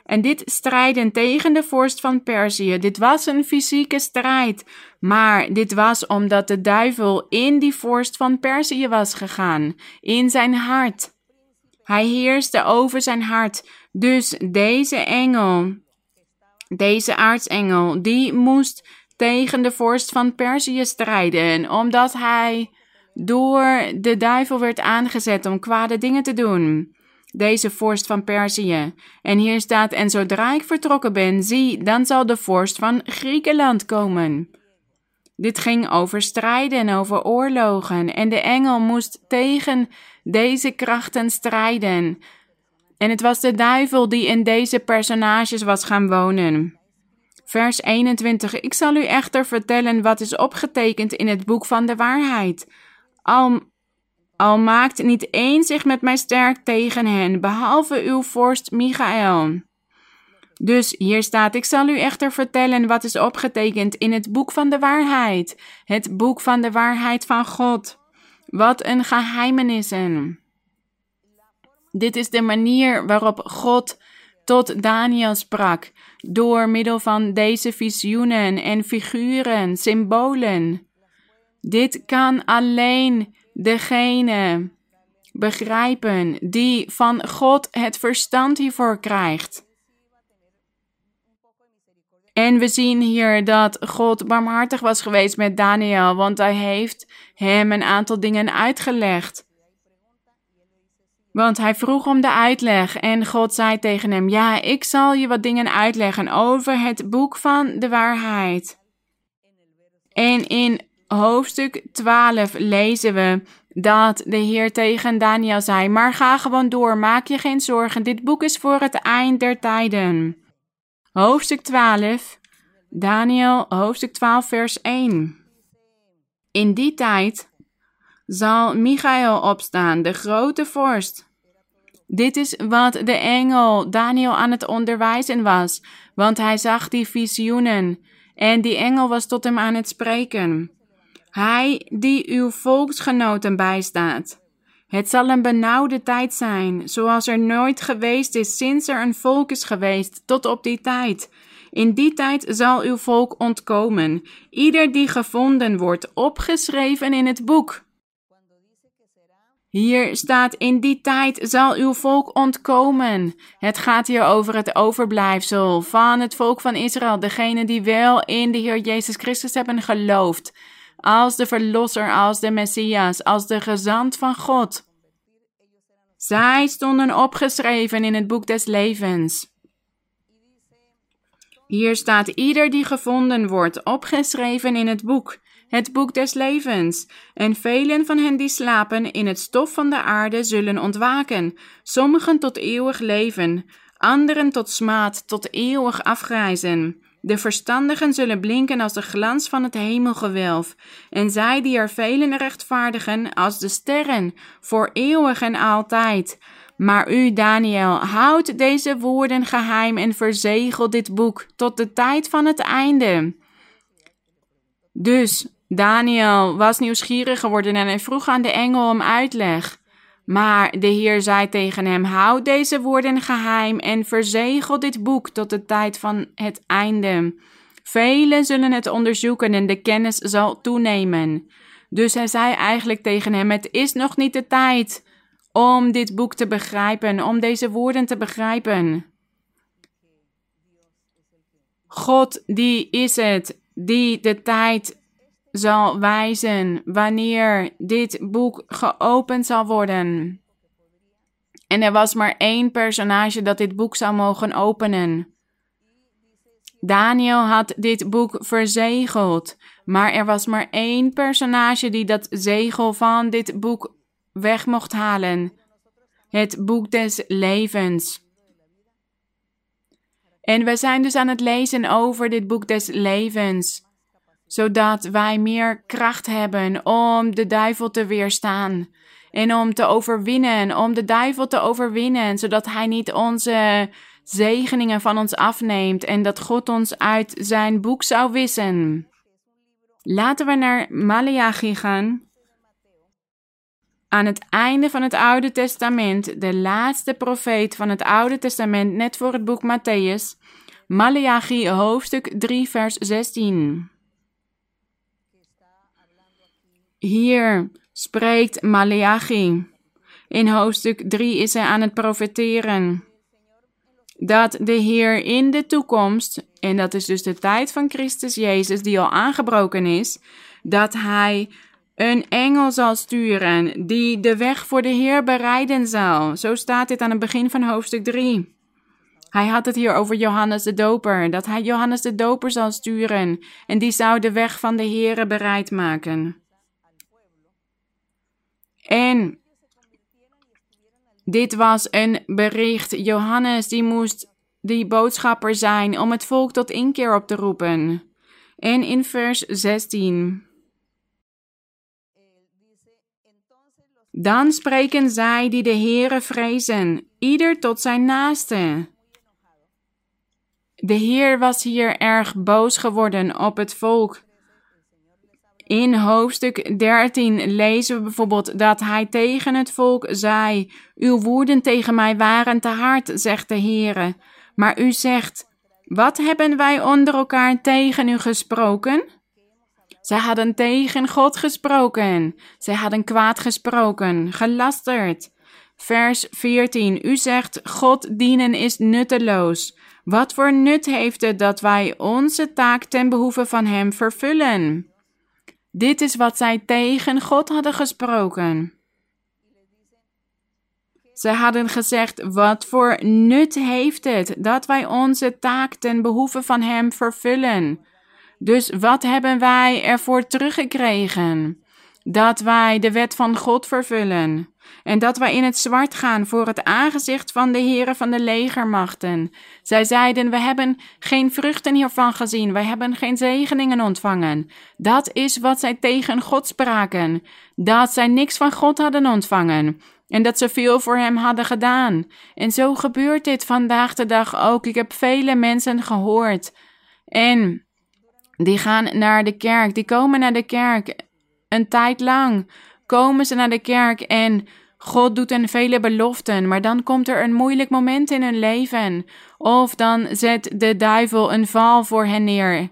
En dit strijden tegen de vorst van Perzië, dit was een fysieke strijd. Maar dit was omdat de duivel in die vorst van Perzië was gegaan, in zijn hart. Hij heerste over zijn hart. Dus deze engel, deze aartsengel, die moest tegen de vorst van Perzië strijden, omdat hij door de duivel werd aangezet om kwade dingen te doen deze vorst van Perzië. En hier staat: En zodra ik vertrokken ben, zie, dan zal de vorst van Griekenland komen. Dit ging over strijden en over oorlogen, en de engel moest tegen deze krachten strijden. En het was de duivel die in deze personages was gaan wonen. Vers 21. Ik zal u echter vertellen wat is opgetekend in het boek van de waarheid. Al al maakt niet één zich met mij sterk tegen hen, behalve uw vorst Michael. Dus hier staat: Ik zal u echter vertellen wat is opgetekend in het boek van de waarheid, het boek van de waarheid van God. Wat een geheimenissen. Dit is de manier waarop God tot Daniel sprak, door middel van deze visioenen en figuren, symbolen. Dit kan alleen degene begrijpen die van God het verstand hiervoor krijgt. En we zien hier dat God barmhartig was geweest met Daniel, want hij heeft hem een aantal dingen uitgelegd. Want hij vroeg om de uitleg en God zei tegen hem: Ja, ik zal je wat dingen uitleggen over het boek van de waarheid. En in hoofdstuk 12 lezen we dat de Heer tegen Daniel zei: Maar ga gewoon door, maak je geen zorgen, dit boek is voor het eind der tijden. Hoofdstuk 12, Daniel, hoofdstuk 12, vers 1. In die tijd zal Michael opstaan, de grote vorst. Dit is wat de engel Daniel aan het onderwijzen was, want hij zag die visioenen en die engel was tot hem aan het spreken. Hij die uw volksgenoten bijstaat. Het zal een benauwde tijd zijn, zoals er nooit geweest is sinds er een volk is geweest tot op die tijd. In die tijd zal uw volk ontkomen, ieder die gevonden wordt, opgeschreven in het boek. Hier staat: In die tijd zal uw volk ontkomen. Het gaat hier over het overblijfsel van het volk van Israël, degene die wel in de Heer Jezus Christus hebben geloofd als de Verlosser, als de Messias, als de gezant van God. Zij stonden opgeschreven in het boek des levens. Hier staat ieder die gevonden wordt opgeschreven in het boek, het boek des levens. En velen van hen die slapen in het stof van de aarde zullen ontwaken, sommigen tot eeuwig leven, anderen tot smaad, tot eeuwig afgrijzen. De verstandigen zullen blinken als de glans van het hemelgewelf, en zij die er velen rechtvaardigen als de sterren, voor eeuwig en altijd. Maar u, Daniel, houd deze woorden geheim en verzegel dit boek tot de tijd van het einde. Dus Daniel was nieuwsgierig geworden en hij vroeg aan de engel om uitleg. Maar de Heer zei tegen hem: Houd deze woorden geheim en verzegel dit boek tot de tijd van het einde. Velen zullen het onderzoeken en de kennis zal toenemen. Dus hij zei eigenlijk tegen hem: Het is nog niet de tijd om dit boek te begrijpen, om deze woorden te begrijpen. God, die is het die de tijd zal wijzen wanneer dit boek geopend zal worden. En er was maar één personage dat dit boek zou mogen openen. Daniel had dit boek verzegeld, maar er was maar één personage die dat zegel van dit boek weg mocht halen. Het boek des levens. En we zijn dus aan het lezen over dit boek des levens, zodat wij meer kracht hebben om de duivel te weerstaan en om te overwinnen, om de duivel te overwinnen, zodat hij niet onze zegeningen van ons afneemt en dat God ons uit zijn boek zou wissen. Laten we naar Malachi gaan. Aan het einde van het Oude Testament, de laatste profeet van het Oude Testament, net voor het boek Matthäus, Malachi hoofdstuk 3, vers 16. Hier spreekt Malachi. In hoofdstuk 3 is hij aan het profeteren. Dat de Heer in de toekomst, en dat is dus de tijd van Christus Jezus die al aangebroken is, dat hij een engel zal sturen die de weg voor de Heer bereiden zal. Zo staat dit aan het begin van hoofdstuk 3. Hij had het hier over Johannes de Doper, dat hij Johannes de Doper zal sturen en die zou de weg van de Heere bereid maken. En dit was een bericht. Johannes die moest die boodschapper zijn om het volk tot inkeer op te roepen. En in vers 16. Dan spreken zij die de Heere vrezen, ieder tot zijn naaste. De Heer was hier erg boos geworden op het volk. In hoofdstuk 13 lezen we bijvoorbeeld dat hij tegen het volk zei: Uw woorden tegen mij waren te hard, zegt de Heere. Maar u zegt: Wat hebben wij onder elkaar tegen u gesproken? Zij hadden tegen God gesproken. Zij hadden kwaad gesproken, gelasterd. Vers 14. U zegt: God dienen is nutteloos. Wat voor nut heeft het dat wij onze taak ten behoeve van Hem vervullen? Dit is wat zij tegen God hadden gesproken. Zij hadden gezegd: Wat voor nut heeft het dat wij onze taak ten behoeve van Hem vervullen? Dus wat hebben wij ervoor teruggekregen? Dat wij de wet van God vervullen en dat wij in het zwart gaan voor het aangezicht van de heren van de legermachten. Zij zeiden, we hebben geen vruchten hiervan gezien, wij hebben geen zegeningen ontvangen. Dat is wat zij tegen God spraken, dat zij niks van God hadden ontvangen en dat ze veel voor hem hadden gedaan. En zo gebeurt dit vandaag de dag ook. Ik heb vele mensen gehoord en die gaan naar de kerk, die komen naar de kerk een tijd lang. Komen ze naar de kerk en God doet hen vele beloften, maar dan komt er een moeilijk moment in hun leven. Of dan zet de duivel een val voor hen neer.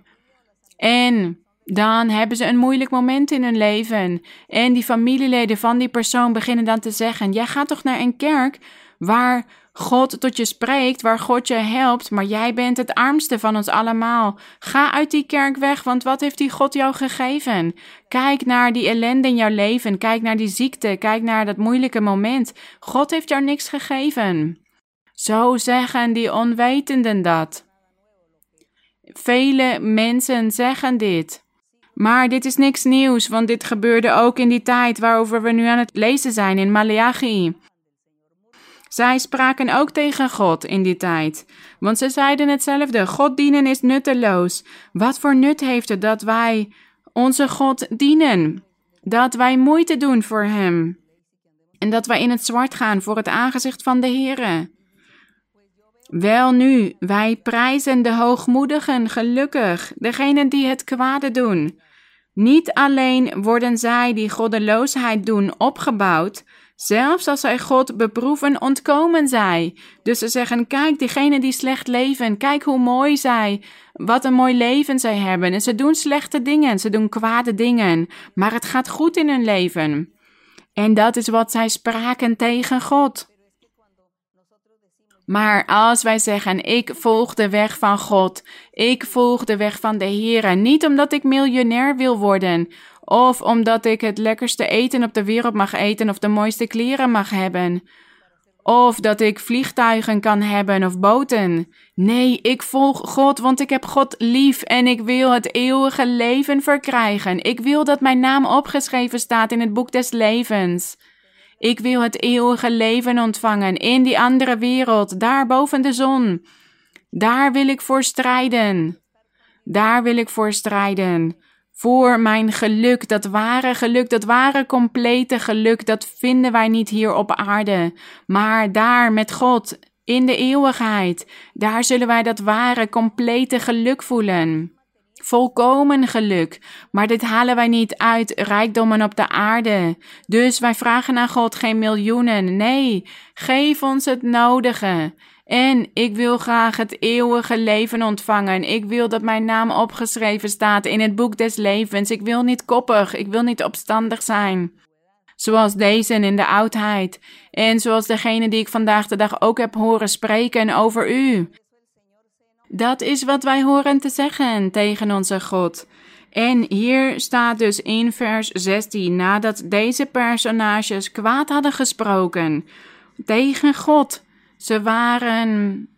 En dan hebben ze een moeilijk moment in hun leven. En die familieleden van die persoon beginnen dan te zeggen: Jij gaat toch naar een kerk waar God tot je spreekt, waar God je helpt, maar jij bent het armste van ons allemaal. Ga uit die kerk weg, want wat heeft die God jou gegeven? Kijk naar die ellende in jouw leven, kijk naar die ziekte, kijk naar dat moeilijke moment. God heeft jou niks gegeven. Zo zeggen die onwetenden dat. Vele mensen zeggen dit. Maar dit is niks nieuws, want dit gebeurde ook in die tijd waarover we nu aan het lezen zijn in Malachi. Zij spraken ook tegen God in die tijd, want ze zeiden hetzelfde: God dienen is nutteloos. Wat voor nut heeft het dat wij onze God dienen? Dat wij moeite doen voor Hem en dat wij in het zwart gaan voor het aangezicht van de Heere. Wel nu, wij prijzen de hoogmoedigen gelukkig, degenen die het kwade doen. Niet alleen worden zij die goddeloosheid doen opgebouwd, zelfs als zij God beproeven, ontkomen zij. Dus ze zeggen: Kijk, diegenen die slecht leven, kijk hoe mooi zij, wat een mooi leven zij hebben. En ze doen slechte dingen, ze doen kwade dingen, maar het gaat goed in hun leven. En dat is wat zij spraken tegen God. Maar als wij zeggen: Ik volg de weg van God, ik volg de weg van de Heer, niet omdat ik miljonair wil worden, of omdat ik het lekkerste eten op de wereld mag eten of de mooiste kleren mag hebben, of dat ik vliegtuigen kan hebben of boten. Nee, ik volg God, want ik heb God lief en ik wil het eeuwige leven verkrijgen. Ik wil dat mijn naam opgeschreven staat in het boek des levens. Ik wil het eeuwige leven ontvangen in die andere wereld, daar boven de zon. Daar wil ik voor strijden. Daar wil ik voor strijden. Voor mijn geluk, dat ware geluk, dat ware complete geluk, dat vinden wij niet hier op aarde, maar daar met God in de eeuwigheid. Daar zullen wij dat ware complete geluk voelen volkomen geluk. Maar dit halen wij niet uit rijkdommen op de aarde. Dus wij vragen aan God geen miljoenen. Nee, geef ons het nodige. En ik wil graag het eeuwige leven ontvangen. Ik wil dat mijn naam opgeschreven staat in het boek des levens. Ik wil niet koppig, ik wil niet opstandig zijn. Zoals deze in de oudheid. En zoals degene die ik vandaag de dag ook heb horen spreken over u. Dat is wat wij horen te zeggen tegen onze God. En hier staat dus in vers 16, nadat deze personages kwaad hadden gesproken tegen God, ze waren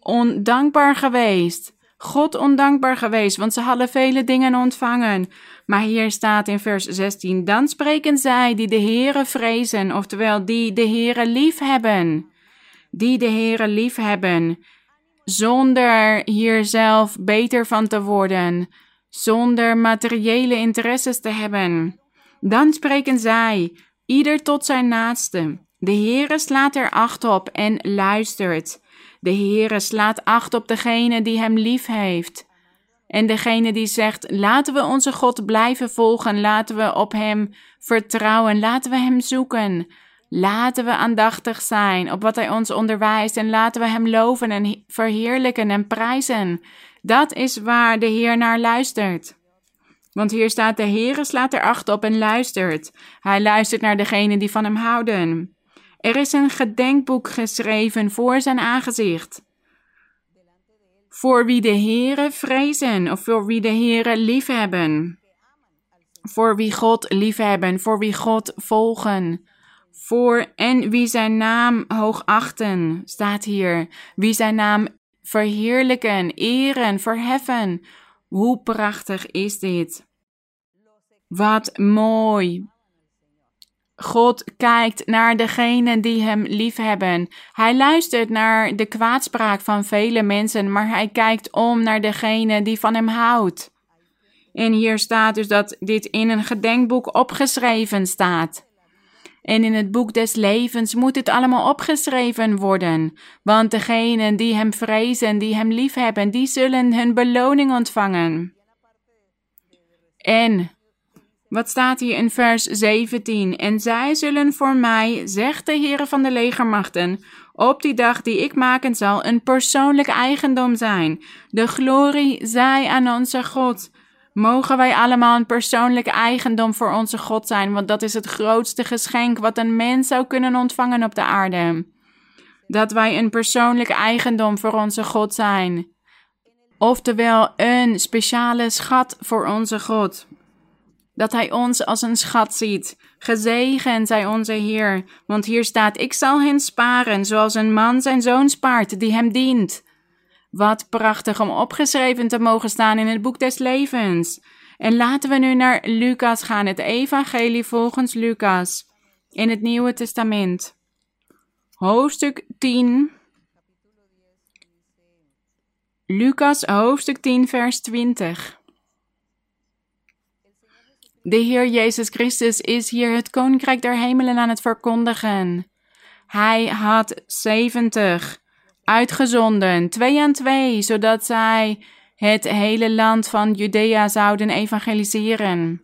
ondankbaar geweest. God ondankbaar geweest, want ze hadden vele dingen ontvangen. Maar hier staat in vers 16: Dan spreken zij die de Heere vrezen, oftewel die de Heere lief hebben. Die de Heere lief hebben zonder hier zelf beter van te worden, zonder materiële interesses te hebben. Dan spreken zij, ieder tot zijn naaste. De Heere slaat er acht op en luistert. De Heere slaat acht op degene die hem lief heeft. En degene die zegt: laten we onze God blijven volgen, laten we op hem vertrouwen, laten we hem zoeken. Laten we aandachtig zijn op wat Hij ons onderwijst en laten we Hem loven en verheerlijken en prijzen. Dat is waar de Heer naar luistert. Want hier staat: De Heer slaat er acht op en luistert. Hij luistert naar degenen die van Hem houden. Er is een gedenkboek geschreven voor Zijn aangezicht. Voor wie de Heere vrezen of voor wie de Heere liefhebben. Voor wie God liefhebben, voor wie God volgen voor en wie zijn naam hoogachten, staat hier. Wie zijn naam verheerlijken, eren, verheffen. Hoe prachtig is dit? Wat mooi. God kijkt naar degenen die hem liefhebben. Hij luistert naar de kwaadspraak van vele mensen, maar hij kijkt om naar degene die van hem houdt. En hier staat dus dat dit in een gedenkboek opgeschreven staat. En in het boek des levens moet dit allemaal opgeschreven worden, want degenen die hem vrezen, die hem liefhebben, die zullen hun beloning ontvangen. En, wat staat hier in vers 17? En zij zullen voor mij, zegt de Heer van de legermachten, op die dag die ik maken zal, een persoonlijk eigendom zijn. De glorie zij aan onze God. Mogen wij allemaal een persoonlijke eigendom voor onze God zijn, want dat is het grootste geschenk wat een mens zou kunnen ontvangen op de aarde. Dat wij een persoonlijke eigendom voor onze God zijn. Oftewel een speciale schat voor onze God. Dat Hij ons als een schat ziet. Gezegend zij onze Heer, want hier staat: Ik zal hen sparen, zoals een man zijn zoon spaart die hem dient. Wat prachtig om opgeschreven te mogen staan in het boek des levens. En laten we nu naar Lucas gaan, het evangelie volgens Lucas in het Nieuwe Testament. Hoofdstuk 10. Lucas hoofdstuk 10 vers 20. De Heer Jezus Christus is hier het koninkrijk der hemelen aan het verkondigen. Hij had 70 uitgezonden, twee aan twee, zodat zij het hele land van Judea zouden evangeliseren.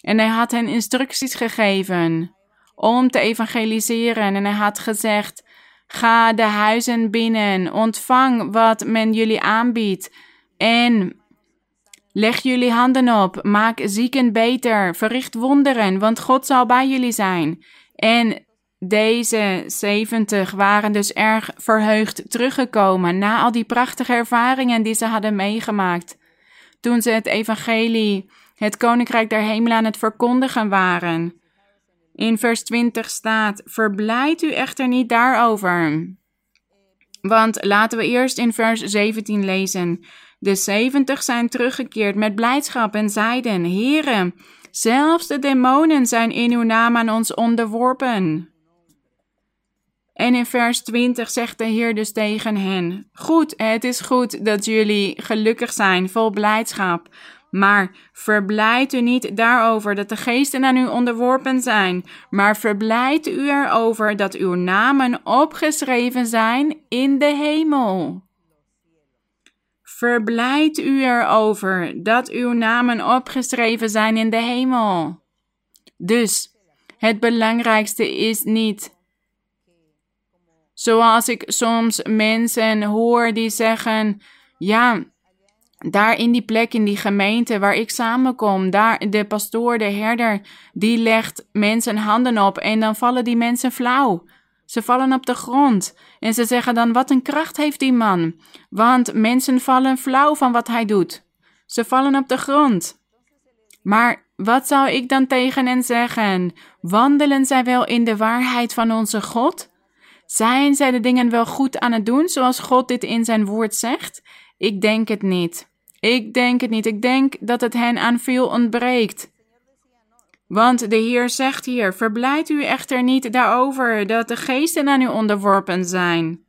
En hij had hen instructies gegeven om te evangeliseren. En hij had gezegd: Ga de huizen binnen, ontvang wat men jullie aanbiedt. En leg jullie handen op, maak zieken beter, verricht wonderen, want God zal bij jullie zijn. En deze 70 waren dus erg verheugd teruggekomen na al die prachtige ervaringen die ze hadden meegemaakt. Toen ze het evangelie, het koninkrijk der hemelen aan het verkondigen waren. In vers 20 staat: Verblijd u echter niet daarover. Want laten we eerst in vers 17 lezen. De 70 zijn teruggekeerd met blijdschap en zeiden: Heren, zelfs de demonen zijn in uw naam aan ons onderworpen. En in vers 20 zegt de Heer dus tegen hen: Goed, het is goed dat jullie gelukkig zijn, vol blijdschap. Maar verblijd u niet daarover dat de geesten aan u onderworpen zijn, maar verblijd u erover dat uw namen opgeschreven zijn in de hemel. Verblijd u erover dat uw namen opgeschreven zijn in de hemel. Dus het belangrijkste is niet Zoals ik soms mensen hoor die zeggen: Ja, daar in die plek, in die gemeente waar ik samenkom, daar de pastoor, de herder, die legt mensen handen op en dan vallen die mensen flauw. Ze vallen op de grond en ze zeggen dan: Wat een kracht heeft die man? Want mensen vallen flauw van wat hij doet. Ze vallen op de grond. Maar wat zou ik dan tegen hen zeggen? Wandelen zij wel in de waarheid van onze God? Zijn zij de dingen wel goed aan het doen zoals God dit in zijn woord zegt? Ik denk het niet. Ik denk het niet. Ik denk dat het hen aan veel ontbreekt. Want de Heer zegt hier: Verblijd u echter niet daarover dat de geesten aan u onderworpen zijn.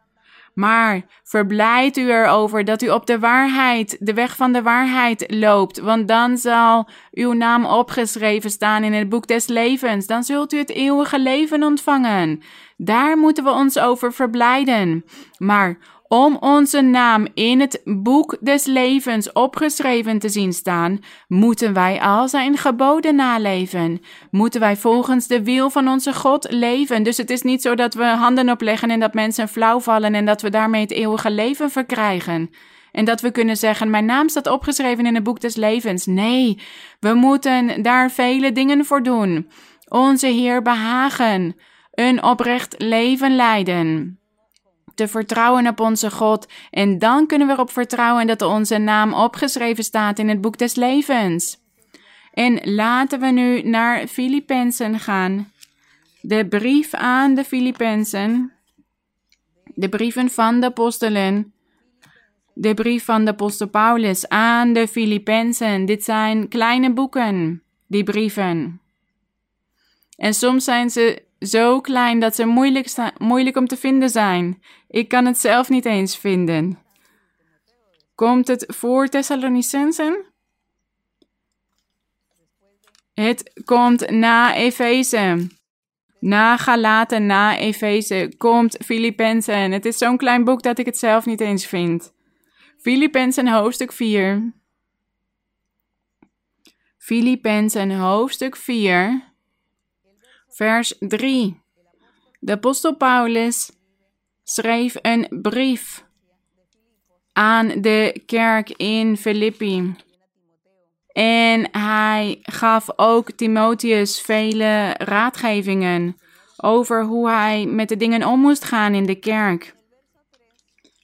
Maar verblijd u erover dat u op de waarheid, de weg van de waarheid loopt, want dan zal uw naam opgeschreven staan in het boek des levens. Dan zult u het eeuwige leven ontvangen. Daar moeten we ons over verblijden. Maar om onze naam in het boek des levens opgeschreven te zien staan, moeten wij al zijn geboden naleven. Moeten wij volgens de wil van onze God leven. Dus het is niet zo dat we handen opleggen en dat mensen flauw vallen en dat we daarmee het eeuwige leven verkrijgen. En dat we kunnen zeggen: Mijn naam staat opgeschreven in het boek des levens. Nee, we moeten daar vele dingen voor doen. Onze Heer behagen, een oprecht leven leiden te vertrouwen op onze God. En dan kunnen we erop vertrouwen dat onze naam opgeschreven staat in het boek des levens. En laten we nu naar Filippenzen gaan. De brief aan de Filippenzen. De brieven van de apostelen. De brief van de apostel Paulus aan de Filippenzen. Dit zijn kleine boeken, die brieven. En soms zijn ze zo klein dat ze moeilijk, moeilijk om te vinden zijn. Ik kan het zelf niet eens vinden. Komt het voor Thessalonicensen? Het komt na Efeze. Na Galaten, na Efeze, komt Filippenzen. Het is zo'n klein boek dat ik het zelf niet eens vind. Filippenzen hoofdstuk 4. Filippenzen hoofdstuk 4 vers 3. De apostel Paulus schreef een brief aan de kerk in Filippi. En hij gaf ook Timotheus vele raadgevingen over hoe hij met de dingen om moest gaan in de kerk.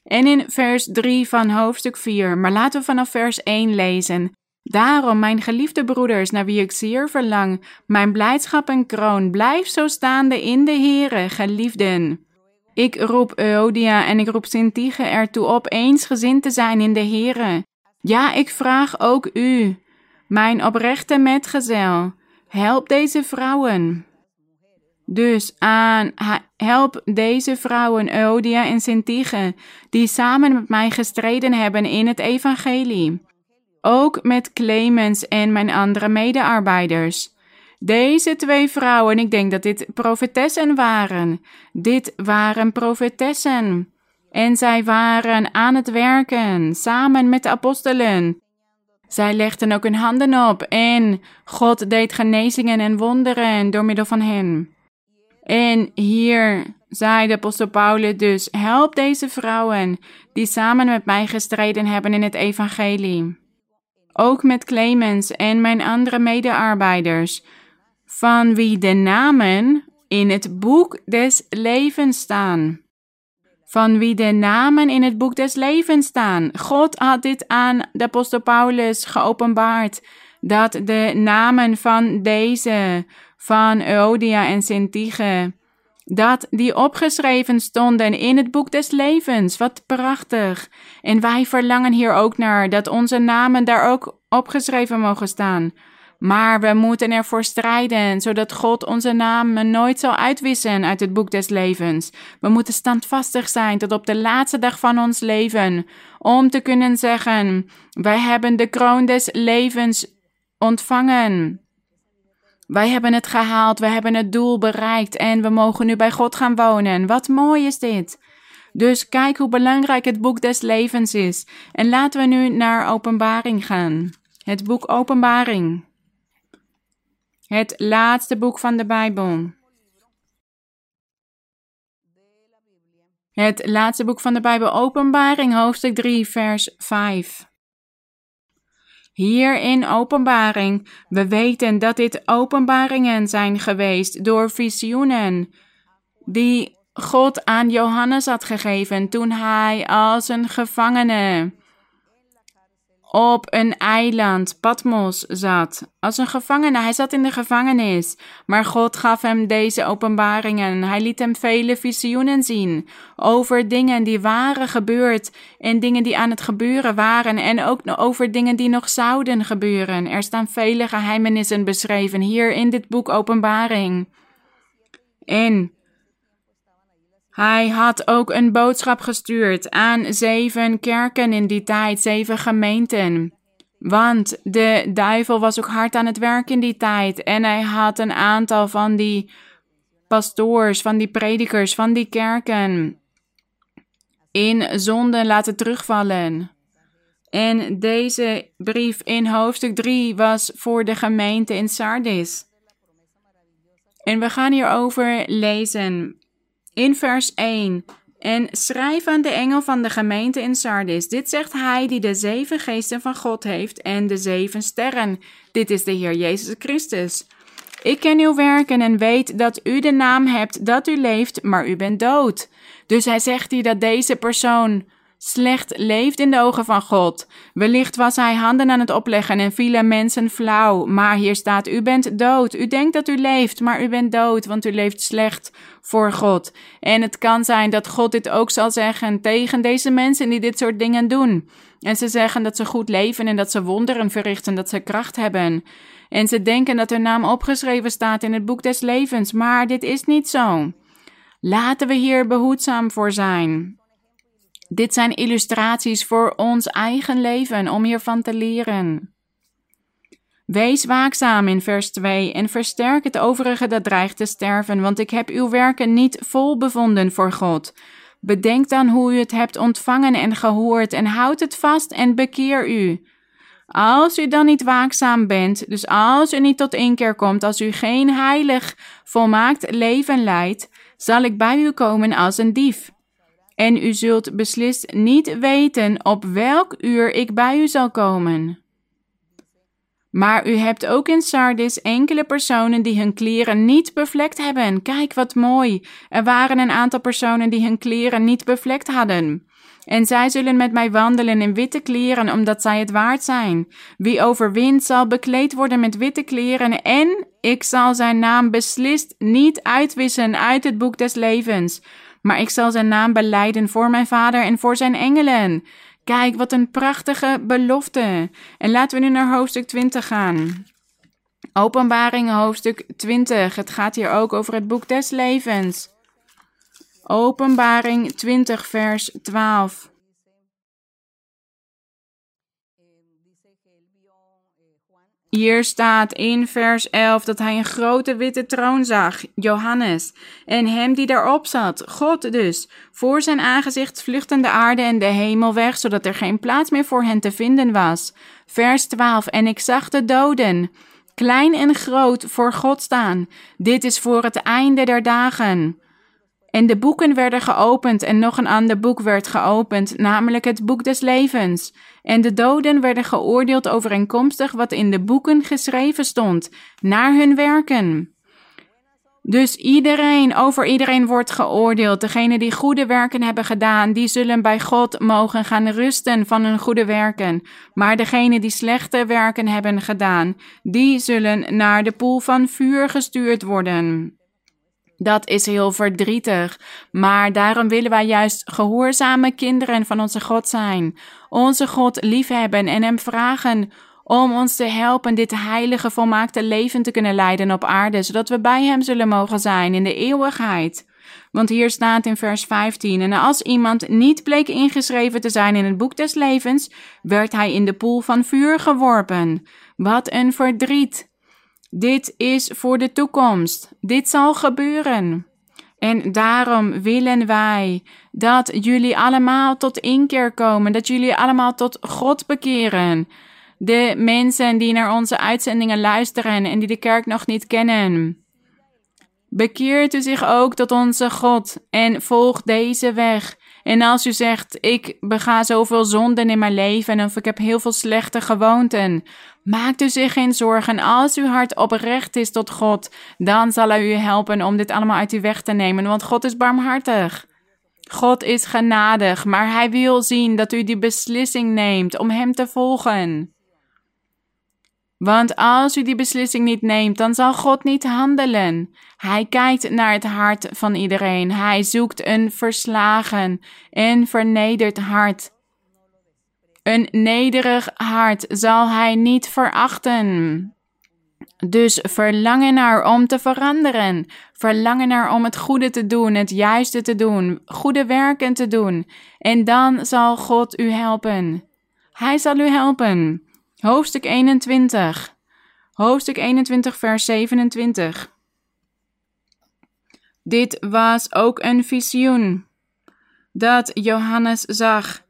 En in vers 3 van hoofdstuk 4, maar laten we vanaf vers 1 lezen. Daarom, mijn geliefde broeders, naar wie ik zeer verlang, mijn blijdschap en kroon, blijf zo staande in de Heere, geliefden. Ik roep Euodia en ik roep Sintige ertoe op eensgezind te zijn in de Here. Ja, ik vraag ook u, mijn oprechte metgezel, help deze vrouwen. Dus aan, help deze vrouwen, Euodia en Sintige, die samen met mij gestreden hebben in het evangelie. Ook met Clemens en mijn andere medearbeiders. Deze twee vrouwen, ik denk dat dit profetessen waren. Dit waren profetessen. En zij waren aan het werken, samen met de apostelen. Zij legden ook hun handen op en God deed genezingen en wonderen door middel van hen. En hier zei de apostel Paulus dus, help deze vrouwen die samen met mij gestreden hebben in het evangelie. Ook met Clemens en mijn andere medearbeiders, van wie de namen in het boek des levens staan. Van wie de namen in het boek des levens staan. God had dit aan de apostel Paulus geopenbaard, dat de namen van deze, van Euodia en Sintige, dat die opgeschreven stonden in het boek des levens. Wat prachtig. En wij verlangen hier ook naar dat onze namen daar ook opgeschreven mogen staan. Maar we moeten ervoor strijden, zodat God onze namen nooit zal uitwissen uit het boek des levens. We moeten standvastig zijn tot op de laatste dag van ons leven, om te kunnen zeggen: Wij hebben de kroon des levens ontvangen. Wij hebben het gehaald, we hebben het doel bereikt en we mogen nu bij God gaan wonen. Wat mooi is dit! Dus kijk hoe belangrijk het boek des levens is. En laten we nu naar Openbaring gaan. Het boek Openbaring. Het laatste boek van de Bijbel. Het laatste boek van de Bijbel, Openbaring, hoofdstuk 3, vers 5. Hier in Openbaring, we weten dat dit openbaringen zijn geweest door visioenen die God aan Johannes had gegeven toen hij als een gevangene op een eiland, Patmos, zat. Als een gevangene, hij zat in de gevangenis. Maar God gaf hem deze openbaringen. Hij liet hem vele visioenen zien over dingen die waren gebeurd en dingen die aan het gebeuren waren en ook over dingen die nog zouden gebeuren. Er staan vele geheimenissen beschreven hier in dit boek Openbaring. En hij had ook een boodschap gestuurd aan zeven kerken in die tijd, zeven gemeenten. Want de duivel was ook hard aan het werk in die tijd. En hij had een aantal van die pastoors, van die predikers, van die kerken in zonde laten terugvallen. En deze brief in hoofdstuk 3 was voor de gemeente in Sardis. En we gaan hierover lezen in vers 1. En schrijf aan de engel van de gemeente in Sardis. Dit zegt hij die de zeven geesten van God heeft en de zeven sterren. Dit is de Heer Jezus Christus. Ik ken uw werken en weet dat u de naam hebt dat u leeft, maar u bent dood. Dus hij zegt hier dat deze persoon slecht leeft in de ogen van God. Wellicht was hij handen aan het opleggen en vielen mensen flauw. Maar hier staat: U bent dood. U denkt dat u leeft, maar u bent dood, want u leeft slecht voor God. En het kan zijn dat God dit ook zal zeggen tegen deze mensen die dit soort dingen doen. En ze zeggen dat ze goed leven en dat ze wonderen verrichten, dat ze kracht hebben. En ze denken dat hun naam opgeschreven staat in het boek des levens, maar dit is niet zo. Laten we hier behoedzaam voor zijn. Dit zijn illustraties voor ons eigen leven om hiervan te leren. Wees waakzaam in vers 2 en versterk het overige dat dreigt te sterven, want ik heb uw werken niet vol bevonden voor God. Bedenk dan hoe u het hebt ontvangen en gehoord en houd het vast en bekeer u. Als u dan niet waakzaam bent, dus als u niet tot inkeer komt, als u geen heilig, volmaakt leven leidt, zal ik bij u komen als een dief. En u zult beslist niet weten op welk uur ik bij u zal komen. Maar u hebt ook in Sardis enkele personen die hun kleren niet bevlekt hebben. Kijk wat mooi. Er waren een aantal personen die hun kleren niet bevlekt hadden. En zij zullen met mij wandelen in witte kleren, omdat zij het waard zijn. Wie overwint, zal bekleed worden met witte kleren, en ik zal zijn naam beslist niet uitwissen uit het boek des levens. Maar ik zal zijn naam beleiden voor mijn vader en voor zijn engelen. Kijk, wat een prachtige belofte. En laten we nu naar hoofdstuk 20 gaan. Openbaring hoofdstuk 20. Het gaat hier ook over het boek des levens. Openbaring 20, vers 12. Hier staat in vers 11 dat hij een grote witte troon zag, Johannes, en hem die daarop zat, God dus. Voor zijn aangezicht vluchtten de aarde en de hemel weg, zodat er geen plaats meer voor hen te vinden was. Vers 12 En ik zag de doden, klein en groot, voor God staan. Dit is voor het einde der dagen. En de boeken werden geopend en nog een ander boek werd geopend, namelijk het boek des levens. En de doden werden geoordeeld overeenkomstig wat in de boeken geschreven stond, naar hun werken. Dus iedereen, over iedereen wordt geoordeeld. Degenen die goede werken hebben gedaan, die zullen bij God mogen gaan rusten van hun goede werken. Maar degenen die slechte werken hebben gedaan, die zullen naar de poel van vuur gestuurd worden. Dat is heel verdrietig, maar daarom willen wij juist gehoorzame kinderen van onze God zijn. Onze God liefhebben en Hem vragen om ons te helpen dit heilige, volmaakte leven te kunnen leiden op aarde, zodat we bij Hem zullen mogen zijn in de eeuwigheid. Want hier staat in vers 15: En als iemand niet bleek ingeschreven te zijn in het boek des levens, werd hij in de poel van vuur geworpen. Wat een verdriet! Dit is voor de toekomst. Dit zal gebeuren. En daarom willen wij dat jullie allemaal tot inkeer komen, dat jullie allemaal tot God bekeren. De mensen die naar onze uitzendingen luisteren en die de kerk nog niet kennen. Bekeert u zich ook tot onze God en volg deze weg. En als u zegt, ik bega zoveel zonden in mijn leven of ik heb heel veel slechte gewoonten, maakt u zich geen zorgen. Als uw hart oprecht is tot God, dan zal hij u helpen om dit allemaal uit uw weg te nemen, want God is barmhartig. God is genadig, maar hij wil zien dat u die beslissing neemt om hem te volgen. Want als u die beslissing niet neemt, dan zal God niet handelen. Hij kijkt naar het hart van iedereen. Hij zoekt een verslagen en vernederd hart. Een nederig hart zal hij niet verachten. Dus verlangen naar om te veranderen. Verlangen naar om het goede te doen, het juiste te doen, goede werken te doen. En dan zal God u helpen. Hij zal u helpen. Hoofdstuk 21. Hoofdstuk 21, vers 27. Dit was ook een visioen dat Johannes zag.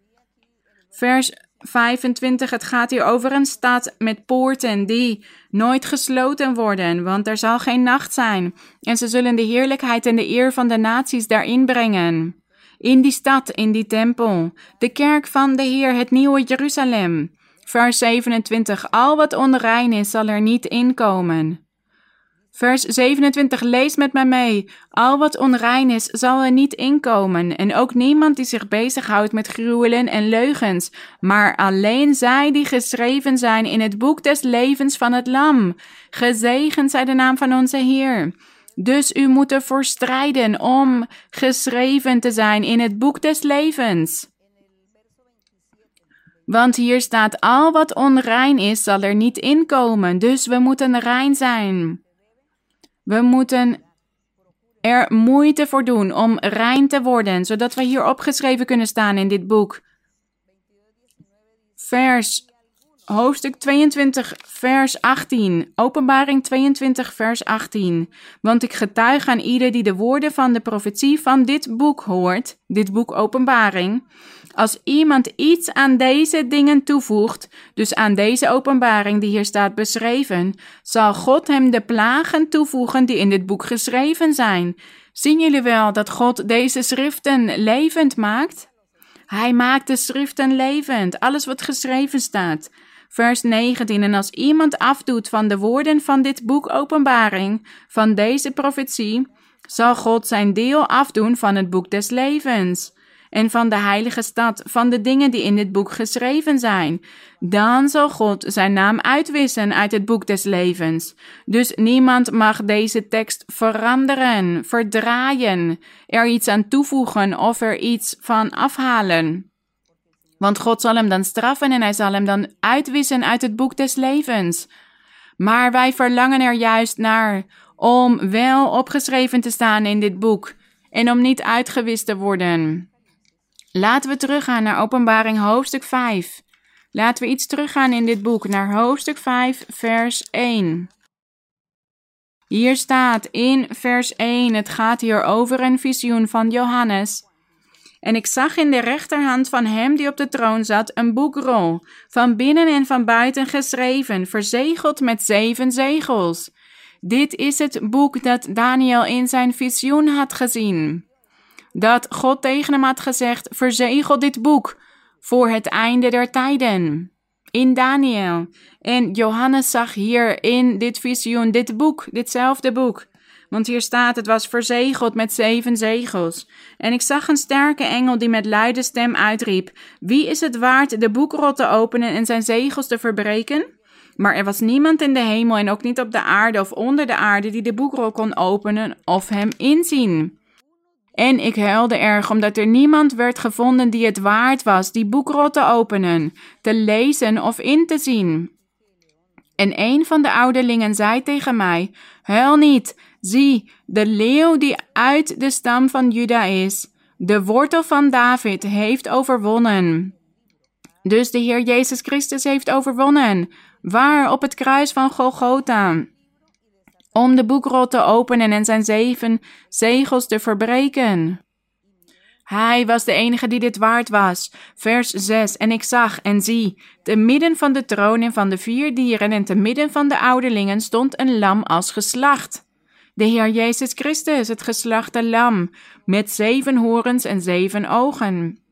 Vers 25, het gaat hier over een stad met poorten die nooit gesloten worden, want er zal geen nacht zijn. En ze zullen de heerlijkheid en de eer van de naties daarin brengen. In die stad, in die tempel, de kerk van de Heer, het nieuwe Jeruzalem. Vers 27. Al wat onrein is, zal er niet inkomen. Vers 27. Lees met mij mee. Al wat onrein is, zal er niet inkomen. En ook niemand die zich bezighoudt met gruwelen en leugens. Maar alleen zij die geschreven zijn in het boek des levens van het Lam. Gezegend zij de naam van onze Heer. Dus u moet ervoor strijden om geschreven te zijn in het boek des levens. Want hier staat: al wat onrein is, zal er niet inkomen. Dus we moeten rein zijn. We moeten er moeite voor doen om rein te worden, zodat we hier opgeschreven kunnen staan in dit boek. Vers hoofdstuk 22, vers 18. Openbaring 22, vers 18. Want ik getuig aan ieder die de woorden van de profetie van dit boek hoort, dit boek Openbaring, als iemand iets aan deze dingen toevoegt, dus aan deze openbaring die hier staat beschreven, zal God hem de plagen toevoegen die in dit boek geschreven zijn. Zien jullie wel dat God deze schriften levend maakt? Hij maakt de schriften levend, alles wat geschreven staat. Vers 19. En als iemand afdoet van de woorden van dit boek Openbaring, van deze profetie, zal God zijn deel afdoen van het boek des levens en van de heilige stad, van de dingen die in dit boek geschreven zijn. Dan zal God zijn naam uitwissen uit het boek des levens. Dus niemand mag deze tekst veranderen, verdraaien, er iets aan toevoegen of er iets van afhalen. Want God zal hem dan straffen en hij zal hem dan uitwissen uit het boek des levens. Maar wij verlangen er juist naar om wel opgeschreven te staan in dit boek en om niet uitgewist te worden. Laten we teruggaan naar Openbaring hoofdstuk 5. Laten we iets teruggaan in dit boek naar hoofdstuk 5, vers 1. Hier staat in vers 1, het gaat hier over een visioen van Johannes. En ik zag in de rechterhand van hem die op de troon zat een boekrol, van binnen en van buiten geschreven, verzegeld met zeven zegels. Dit is het boek dat Daniel in zijn visioen had gezien. Dat God tegen hem had gezegd: verzegel dit boek voor het einde der tijden. In Daniel. En Johannes zag hier in dit visioen dit boek, ditzelfde boek. Want hier staat: het was verzegeld met zeven zegels. En ik zag een sterke engel die met luide stem uitriep: Wie is het waard de boekrol te openen en zijn zegels te verbreken? Maar er was niemand in de hemel en ook niet op de aarde of onder de aarde die de boekrol kon openen of hem inzien. En ik huilde erg omdat er niemand werd gevonden die het waard was die boekrol te openen, te lezen of in te zien. En een van de ouderlingen zei tegen mij: Huil niet, zie, de leeuw die uit de stam van Juda is, de wortel van David, heeft overwonnen. Dus de Heer Jezus Christus heeft overwonnen. Waar? Op het kruis van Golgotha. Om de boekrol te openen en zijn zeven zegels te verbreken. Hij was de enige die dit waard was. Vers 6. En ik zag en zie, te midden van de troon en van de vier dieren en te midden van de ouderlingen stond een lam als geslacht. De Heer Jezus Christus, het geslachte lam, met zeven horens en zeven ogen.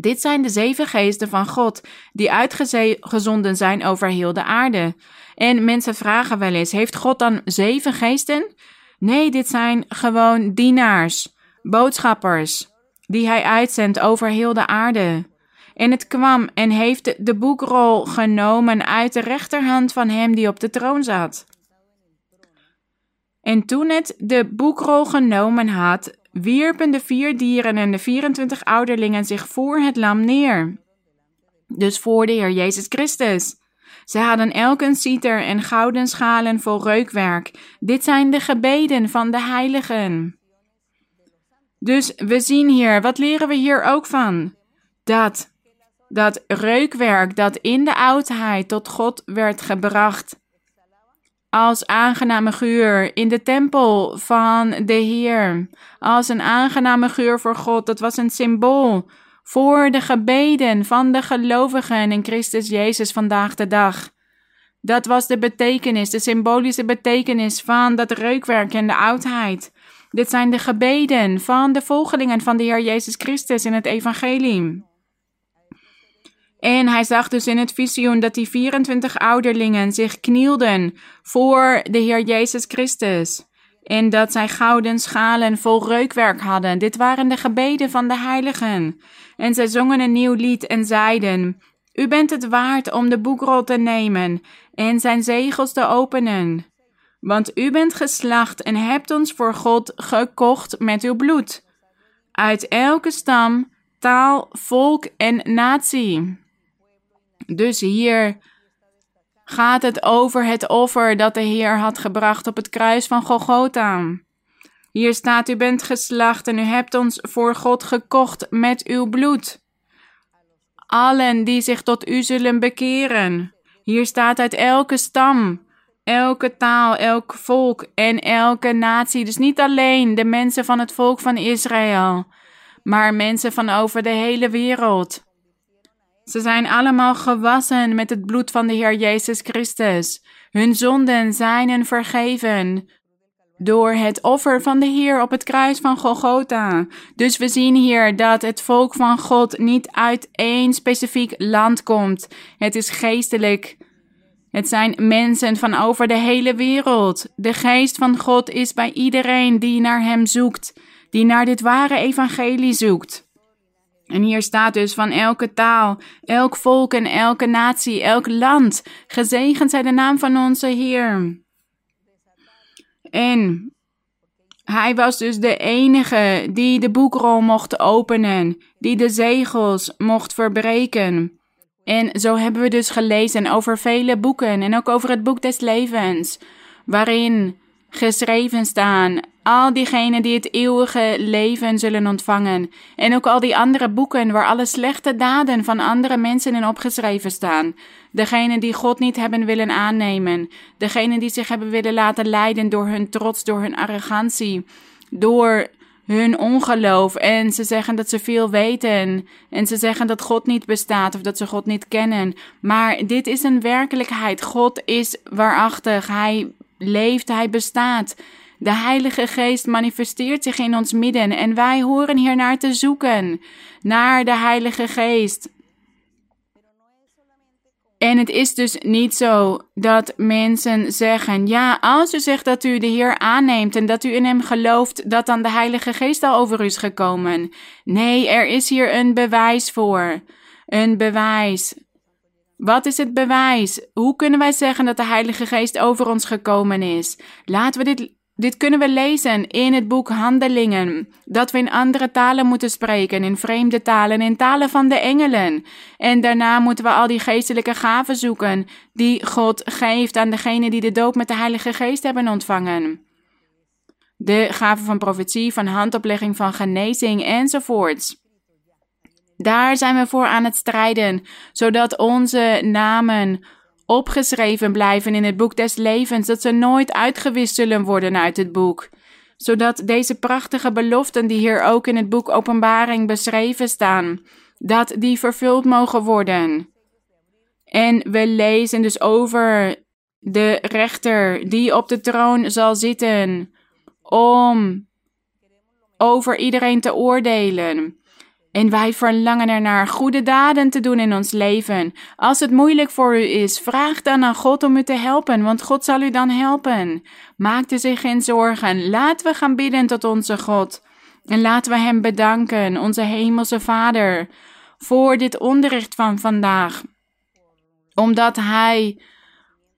Dit zijn de zeven geesten van God, die uitgezonden zijn over heel de aarde. En mensen vragen wel eens: heeft God dan zeven geesten? Nee, dit zijn gewoon dienaars, boodschappers, die hij uitzendt over heel de aarde. En het kwam en heeft de boekrol genomen uit de rechterhand van hem die op de troon zat. En toen het de boekrol genomen had, wierpen de vier dieren en de 24 ouderlingen zich voor het lam neer. Dus voor de Heer Jezus Christus. Ze hadden elk een citer en gouden schalen vol reukwerk. Dit zijn de gebeden van de heiligen. Dus we zien hier, wat leren we hier ook van? Dat, dat reukwerk dat in de oudheid tot God werd gebracht, als aangename geur in de tempel van de Heer. Als een aangename geur voor God. Dat was een symbool voor de gebeden van de gelovigen in Christus Jezus vandaag de dag. Dat was de betekenis, de symbolische betekenis van dat reukwerk in de oudheid. Dit zijn de gebeden van de volgelingen van de Heer Jezus Christus in het Evangelie. En hij zag dus in het visioen dat die 24 ouderlingen zich knielden voor de Heer Jezus Christus. En dat zij gouden schalen vol reukwerk hadden. Dit waren de gebeden van de heiligen. En zij zongen een nieuw lied en zeiden: U bent het waard om de boekrol te nemen en zijn zegels te openen. Want u bent geslacht en hebt ons voor God gekocht met uw bloed. Uit elke stam, taal, volk en natie. Dus hier gaat het over het offer dat de Heer had gebracht op het kruis van Golgotha. Hier staat: U bent geslacht en u hebt ons voor God gekocht met uw bloed. Allen die zich tot u zullen bekeren. Hier staat uit elke stam, elke taal, elk volk en elke natie. Dus niet alleen de mensen van het volk van Israël, maar mensen van over de hele wereld. Ze zijn allemaal gewassen met het bloed van de Heer Jezus Christus. Hun zonden zijn vergeven door het offer van de Heer op het kruis van Golgotha. Dus we zien hier dat het volk van God niet uit één specifiek land komt. Het is geestelijk. Het zijn mensen van over de hele wereld. De geest van God is bij iedereen die naar Hem zoekt, die naar dit ware evangelie zoekt. En hier staat dus van elke taal, elk volk en elke natie, elk land. Gezegend zij de naam van onze Heer. En hij was dus de enige die de boekrol mocht openen, die de zegels mocht verbreken. En zo hebben we dus gelezen over vele boeken en ook over het boek des levens, waarin geschreven staan al diegenen die het eeuwige leven zullen ontvangen. En ook al die andere boeken waar alle slechte daden van andere mensen in opgeschreven staan. Degenen die God niet hebben willen aannemen. Degenen die zich hebben willen laten leiden door hun trots, door hun arrogantie. Door hun ongeloof en ze zeggen dat ze veel weten en ze zeggen dat God niet bestaat of dat ze God niet kennen. Maar dit is een werkelijkheid. God is waarachtig. Hij leeft, hij bestaat. De Heilige Geest manifesteert zich in ons midden en wij horen hier naar te zoeken, naar de Heilige Geest. En het is dus niet zo dat mensen zeggen: ja, als u zegt dat u de Heer aanneemt en dat u in Hem gelooft, dat dan de Heilige Geest al over u is gekomen. Nee, er is hier een bewijs voor. Een bewijs. Wat is het bewijs? Hoe kunnen wij zeggen dat de Heilige Geest over ons gekomen is? Laten we dit dit kunnen we lezen in het boek Handelingen. Dat we in andere talen moeten spreken, in vreemde talen, in talen van de engelen. En daarna moeten we al die geestelijke gaven zoeken die God geeft aan degenen die de doop met de Heilige Geest hebben ontvangen. De gaven van profetie, van handoplegging, van genezing enzovoorts. Daar zijn we voor aan het strijden, zodat onze namen opgeschreven blijven in het boek des levens, dat ze nooit uitgewist zullen worden uit het boek. Zodat deze prachtige beloften die hier ook in het boek Openbaring beschreven staan, dat die vervuld mogen worden. En we lezen dus over de rechter die op de troon zal zitten om over iedereen te oordelen. En wij verlangen ernaar goede daden te doen in ons leven. Als het moeilijk voor u is, vraag dan aan God om u te helpen, want God zal u dan helpen. Maak u zich geen zorgen. Laten we gaan bidden tot onze God. En laten we Hem bedanken, onze Hemelse Vader, voor dit onderricht van vandaag. Omdat Hij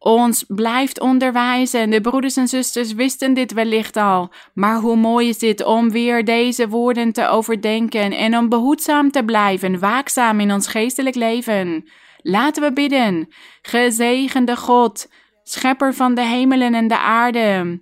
ons blijft onderwijzen. De broeders en zusters wisten dit wellicht al, maar hoe mooi is dit om weer deze woorden te overdenken en om behoedzaam te blijven, waakzaam in ons geestelijk leven. Laten we bidden. Gezegende God, schepper van de hemelen en de aarde.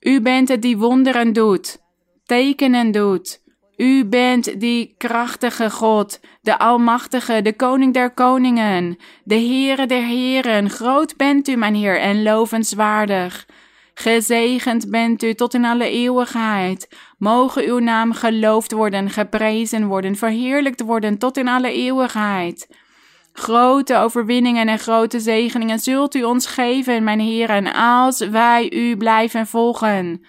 U bent het die wonderen doet, tekenen doet. U bent die krachtige God, de Almachtige, de Koning der Koningen, de Heere der Heren. Groot bent u, mijn Heer, en lovenswaardig. Gezegend bent u tot in alle eeuwigheid. Mogen uw naam geloofd worden, geprezen worden, verheerlijkt worden tot in alle eeuwigheid. Grote overwinningen en grote zegeningen zult u ons geven, mijn Heer, als wij u blijven volgen.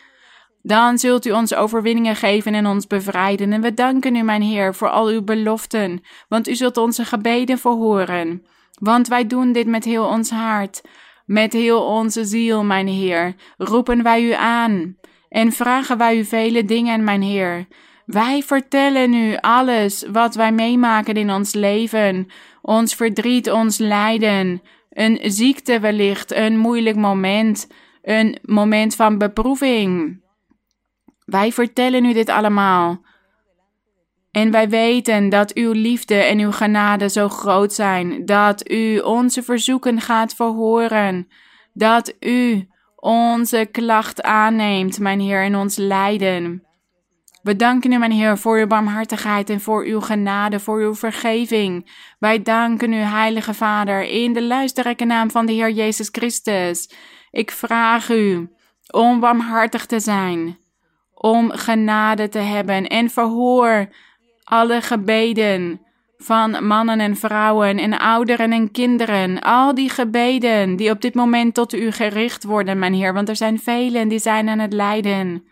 Dan zult u ons overwinningen geven en ons bevrijden. En we danken u, mijn Heer, voor al uw beloften, want u zult onze gebeden verhoren. Want wij doen dit met heel ons hart, met heel onze ziel, mijn Heer. Roepen wij u aan en vragen wij u vele dingen, mijn Heer. Wij vertellen u alles wat wij meemaken in ons leven, ons verdriet, ons lijden, een ziekte wellicht, een moeilijk moment, een moment van beproeving. Wij vertellen u dit allemaal. En wij weten dat uw liefde en uw genade zo groot zijn, dat u onze verzoeken gaat verhoren, dat u onze klacht aanneemt, mijn Heer, in ons lijden. We danken u, mijn Heer, voor uw barmhartigheid en voor uw genade, voor uw vergeving. Wij danken u, Heilige Vader, in de luisterrijke naam van de Heer Jezus Christus. Ik vraag u om barmhartig te zijn om genade te hebben en verhoor alle gebeden van mannen en vrouwen en ouderen en kinderen. Al die gebeden die op dit moment tot u gericht worden, mijn Heer, want er zijn velen die zijn aan het lijden.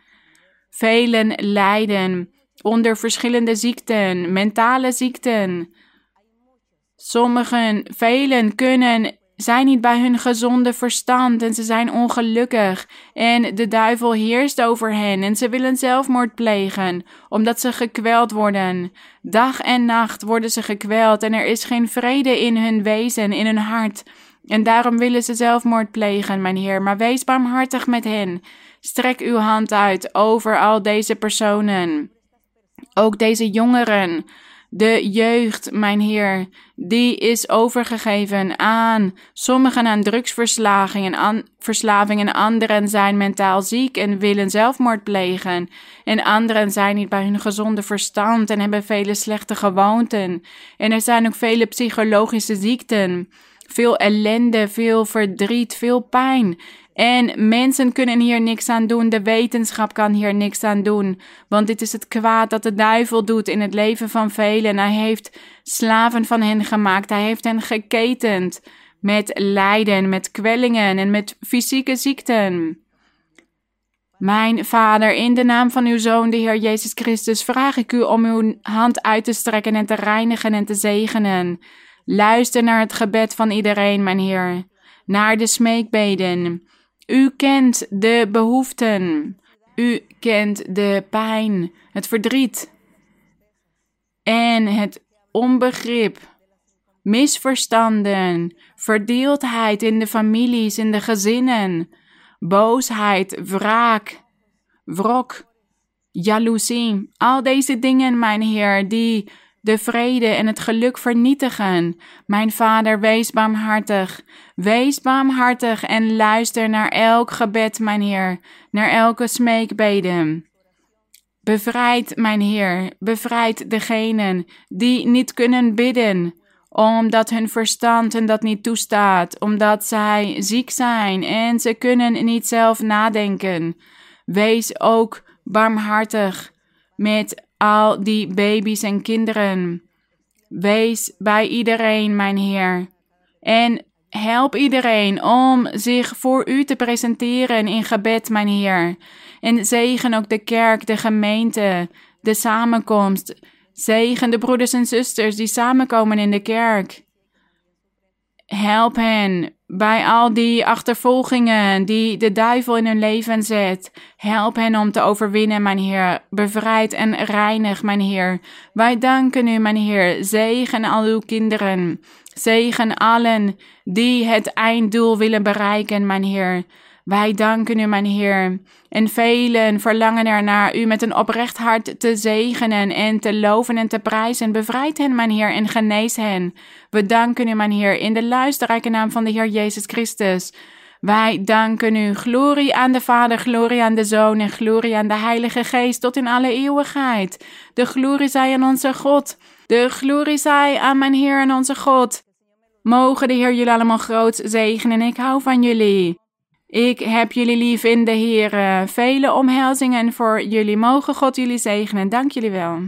Velen lijden onder verschillende ziekten, mentale ziekten. Sommigen, velen kunnen zijn niet bij hun gezonde verstand en ze zijn ongelukkig. En de duivel heerst over hen en ze willen zelfmoord plegen, omdat ze gekweld worden. Dag en nacht worden ze gekweld en er is geen vrede in hun wezen, in hun hart. En daarom willen ze zelfmoord plegen, mijn Heer. Maar wees barmhartig met hen. Strek uw hand uit over al deze personen. Ook deze jongeren de jeugd, mijn Heer, die is overgegeven aan sommigen aan drugsverslaving en, verslaving en anderen zijn mentaal ziek en willen zelfmoord plegen. En anderen zijn niet bij hun gezonde verstand en hebben vele slechte gewoonten. En er zijn ook vele psychologische ziekten. Veel ellende, veel verdriet, veel pijn. En mensen kunnen hier niks aan doen. De wetenschap kan hier niks aan doen. Want dit is het kwaad dat de duivel doet in het leven van velen. Hij heeft slaven van hen gemaakt. Hij heeft hen geketend met lijden, met kwellingen en met fysieke ziekten. Mijn Vader, in de naam van uw Zoon, de Heer Jezus Christus, vraag ik u om uw hand uit te strekken en te reinigen en te zegenen. Luister naar het gebed van iedereen, mijn Heer, naar de smeekbeden. U kent de behoeften. U kent de pijn, het verdriet en het onbegrip, misverstanden, verdeeldheid in de families, in de gezinnen, boosheid, wraak, wrok, jaloezie. Al deze dingen, mijn Heer, die de vrede en het geluk vernietigen. Mijn Vader, wees barmhartig. Wees barmhartig en luister naar elk gebed, mijn Heer, naar elke smeekbede. Bevrijd, mijn Heer, bevrijd degenen die niet kunnen bidden, omdat hun verstand hen dat niet toestaat, omdat zij ziek zijn en ze kunnen niet zelf nadenken. Wees ook barmhartig met al die baby's en kinderen. Wees bij iedereen, mijn Heer. En help iedereen om zich voor u te presenteren in gebed, mijn Heer. En zegen ook de kerk, de gemeente, de samenkomst. Zegen de broeders en zusters die samenkomen in de kerk. Help hen bij al die achtervolgingen die de duivel in hun leven zet. Help hen om te overwinnen, mijn Heer. Bevrijd en reinig, mijn Heer. Wij danken u, mijn Heer. Zegen al uw kinderen. Zegen allen die het einddoel willen bereiken, mijn Heer. Wij danken u, mijn Heer. En velen verlangen ernaar u met een oprecht hart te zegenen en te loven en te prijzen. Bevrijd hen, mijn Heer, en genees hen. We danken u, mijn Heer, in de luisterrijke naam van de Heer Jezus Christus. Wij danken u. Glorie aan de Vader, glorie aan de Zoon en glorie aan de Heilige Geest tot in alle eeuwigheid. De glorie zij aan onze God. De glorie zij aan mijn Heer en onze God. Mogen de Heer jullie allemaal groot zegenen. Ik hou van jullie. Ik heb jullie lief in de Heer. Vele omhelzingen voor jullie. Mogen God jullie zegenen. Dank jullie wel.